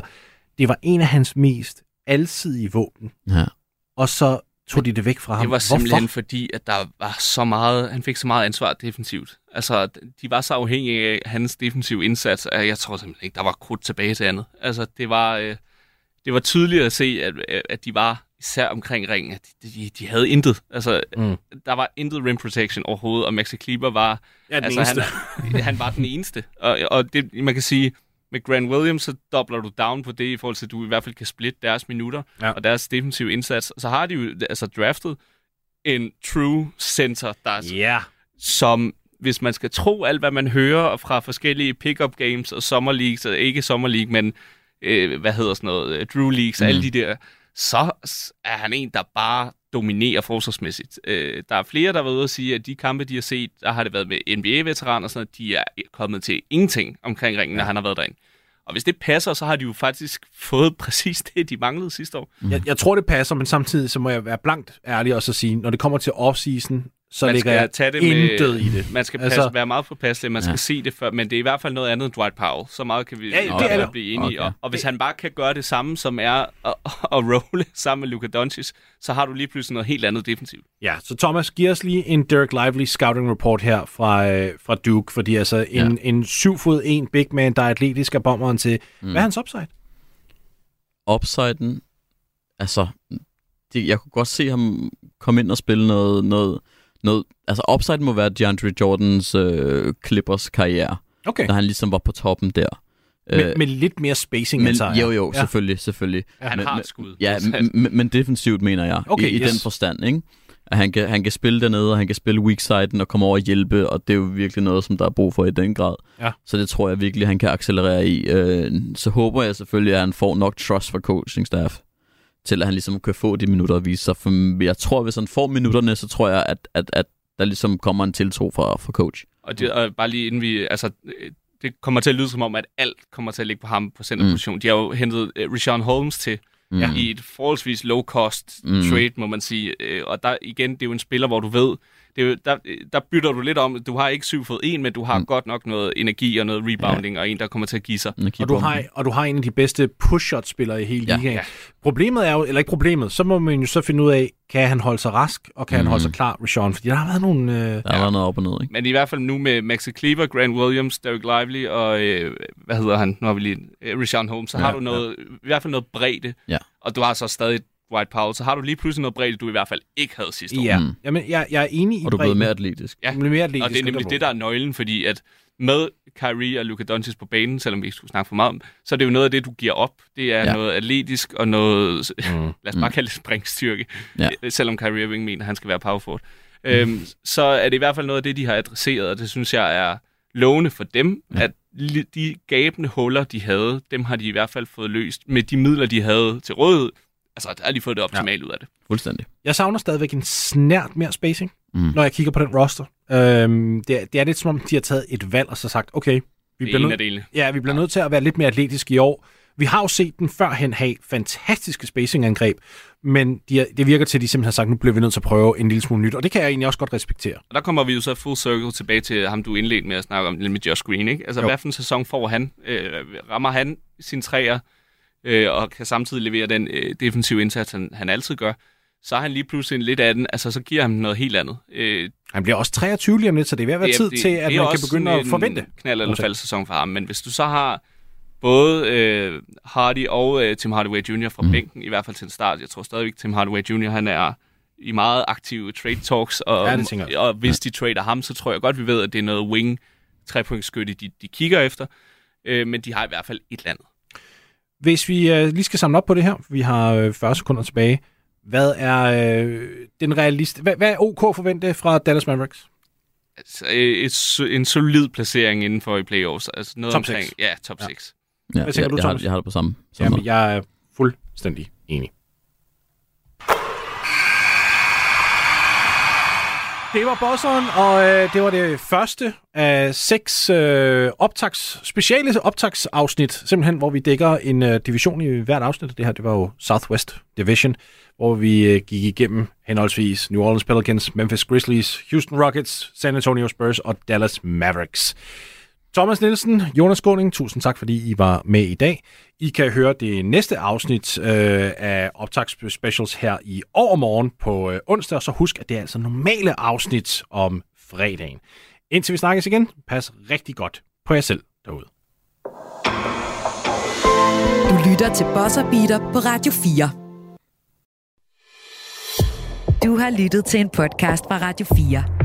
det var en af hans mest alsidige våben, Ja. Og så tog de det væk fra ham. Det var simpelthen Hvorfor? fordi, at der var så meget, han fik så meget ansvar defensivt. Altså, de var så afhængige af hans defensive indsats, at jeg tror simpelthen ikke, der var krudt tilbage til andet. Altså, det var, øh, det var tydeligt at se, at, at de var især omkring ringen, at de, de, de havde intet. Altså, mm. der var intet rim protection overhovedet, og Maxi Kleber var... Ja, den altså, han, han var den eneste. Og, og det, man kan sige, med Grant Williams, så dobler du down på det, i forhold til, at du i hvert fald kan splitte deres minutter Ja. og deres defensive indsats. Så har de jo altså draftet en true center, der er, Ja. som, hvis man skal tro alt, hvad man hører fra forskellige pickup games og summer leagues, og ikke summer league, men øh, hvad hedder sådan noget, øh, Drew leagues, mm. alle de der, så er han en, der bare dominerer forsvarsmæssigt. Øh, der er flere, der har været ude og sige, at de kampe, de har set, der har det været med NBA-veteraner og sådan noget, de er kommet til ingenting omkring ringen, ja. når han har været derinde. Og hvis det passer, så har de jo faktisk fået præcis det, de manglede sidste år. Jeg, jeg tror, det passer, men samtidig så må jeg være blankt ærlig og så sige, når det kommer til off-season, så man ligger skal tage det intet med, i det. Man skal passe, Altså- altså, være meget påpasselig, man skal Ja. se det før, men det er i hvert fald noget andet end Dwight Powell. Så meget kan vi Ja, det i er blive enige Okay. okay. Og hvis han bare kan gøre det samme, som er at, at rolle sammen med Luka Doncic, så har du lige pludselig noget helt andet defensivt. Ja, så Thomas, giv os lige en Derek Lively scouting report her fra, øh, fra Duke, fordi altså en, Ja. en 7 fod 1 big man, der er atletisk af bomberen til. Mm. Hvad er hans upside? Upsiden, altså, det, jeg kunne godt se ham komme ind og spille noget, noget, noget altså upside må være DeAndre Jordans øh, Clippers karriere, Okay. da han ligesom var på toppen der. Med, med lidt mere spacing men, end sig. jo, jo, ja. selvfølgelig, selvfølgelig. Han men, har men- et skud. Ja, Altså, m- m- men defensivt mener jeg, Okay, i, i yes. den forstand, ikke? At han kan, han kan spille dernede, og han kan spille weak siden og komme over og hjælpe, og det er jo virkelig noget, som der er brug for i den grad. Ja. Så det tror jeg virkelig, han kan accelerere i. Øh, så håber jeg selvfølgelig, at han får nok trust fra coaching staff, til at han ligesom kan få de minutter at vise sig. For jeg tror, hvis han får minutterne, så tror jeg, at, at, at der ligesom kommer en tiltro fra, fra coach. Og, det, og bare lige inden vi... Altså, øh, det kommer til at lyde som om, at alt kommer til at ligge på ham på centerposition. Mm. De har jo hentet uh, Rashawn Holmes til Mm. i et forholdsvis low-cost Mm. mm. trade, må man sige. Øh, Og der igen, det er jo en spiller, hvor du ved, det er jo, der, der bytter du lidt om. Du har ikke 7 fod 1, men du har mm. godt nok noget energi og noget rebounding, ja. og en, der kommer til at give sig. Og du, har, og du har en af de bedste push-shot-spillere i hele Ja. ligaen. Ja. Problemet er jo, eller ikke problemet, så må man jo så finde ud af, kan han holde sig rask, og kan mm. han holde sig Mhm. klar, Rashawn? Fordi der har været nogle... Øh, Der har været noget op og ned, ikke? Men i hvert fald nu med Maxi Kleber, Grant Williams, Derek Lively og, øh, hvad hedder han, nu har vi lige, øh, Rashawn Holmes, så Ja, har du noget, i hvert fald noget bredde, Ja. og du har så stadig Dwight Powell, så har du lige pludselig noget bredde, du i hvert fald ikke havde sidste år. ja, Mm. Jamen, jeg, jeg er enig i Og du er blevet mere atletisk. Ja. Mere atletisk, Og det er nemlig det, der er nøglen, fordi at med Kyrie og Luka Doncic på banen, selvom vi ikke skulle snakke for meget om, så er det jo noget af det, du giver op. Det er Ja. noget atletisk og noget, Mm. lad os bare kalde det springstyrke, Ja. selvom Kyrie Irving mener, at han skal være power forward. Øhm, så er det i hvert fald noget af det, de har adresseret, og det synes jeg er lovende for dem, ja. at de gabende huller, de havde, dem har de i hvert fald fået løst med de midler, de havde til rådighed. Altså, der har de fået det optimalt ja. ud af det. Fuldstændig. Jeg savner stadigvæk en snært mere spacing, Mm. når jeg kigger på den roster. Øhm, det, er, det er lidt som om, de har taget et valg og så sagt, okay, vi Det bliver, er delene. ja, vi bliver nødt til at være lidt mere atletiske i år. Vi har jo set den førhen have fantastiske spacingangreb, men de, er- det virker til, at de simpelthen har sagt, nu bliver vi nødt til at prøve en lille smule nyt, og det kan jeg egentlig også godt respektere. Og der kommer vi jo så full circle tilbage til ham, du indledte med at snakke om, med Josh Green. Ikke? Altså, Jo. jo. hvad for en sæson får han? Øh, rammer han sin træer, øh, og kan samtidig levere den øh, defensive indsats, han, han altid gør, så er han lige pludselig en lidt af den. Altså, så giver han noget helt andet. Øh, Han bliver også 23 lige om lidt, så det er ved at være det tid det- til, at man kan begynde at en forvente. knald eller fald sæson for ham. Men hvis du så har både øh, Hardy og øh, Tim Hardaway Jr. fra mm. bænken, i hvert fald til en start. Jeg tror stadigvæk, Tim Hardaway Jr. han er i meget aktive trade talks, og, Ja, det og hvis de trader ham, så tror jeg godt, vi ved, at det er noget wing trepointsskytte, de, de kigger efter. Øh, men de har i hvert fald et eller andet. Hvis vi øh, lige skal samle op på det her, vi har øh, 40 sekunder tilbage. Hvad er øh, den realist? Hvad, hvad er OK forvente fra Dallas Mavericks? Altså, øh, et, en solid placering inden for i playoffs. Altså noget Top omkring, seks. Ja, top Ja. 6. Ja, Hvad tænker jeg, du, jeg, har, Thomas? jeg har det på samme. samme Jamen, jeg er fuldstændig enig. Det var bosseren, og øh, det var det første af seks øh, optags, speciale optagsafsnit, simpelthen, hvor vi dækker en øh, division i hvert afsnit. Det her, det var jo Southwest Division, hvor vi øh, gik igennem henholdsvis New Orleans Pelicans, Memphis Grizzlies, Houston Rockets, San Antonio Spurs og Dallas Mavericks. Thomas Nielsen, Jonas Skåning, tusind tak, fordi I var med i dag. I kan høre det næste afsnit øh, af Optagsspecials her i overmorgen på øh, onsdag, og så husk, at det er altså normale afsnit om fredagen. Indtil vi snakkes igen, pas rigtig godt på jer selv derude. Du lytter til Bosser Beater på Radio 4. Du har lyttet til en podcast fra Radio 4.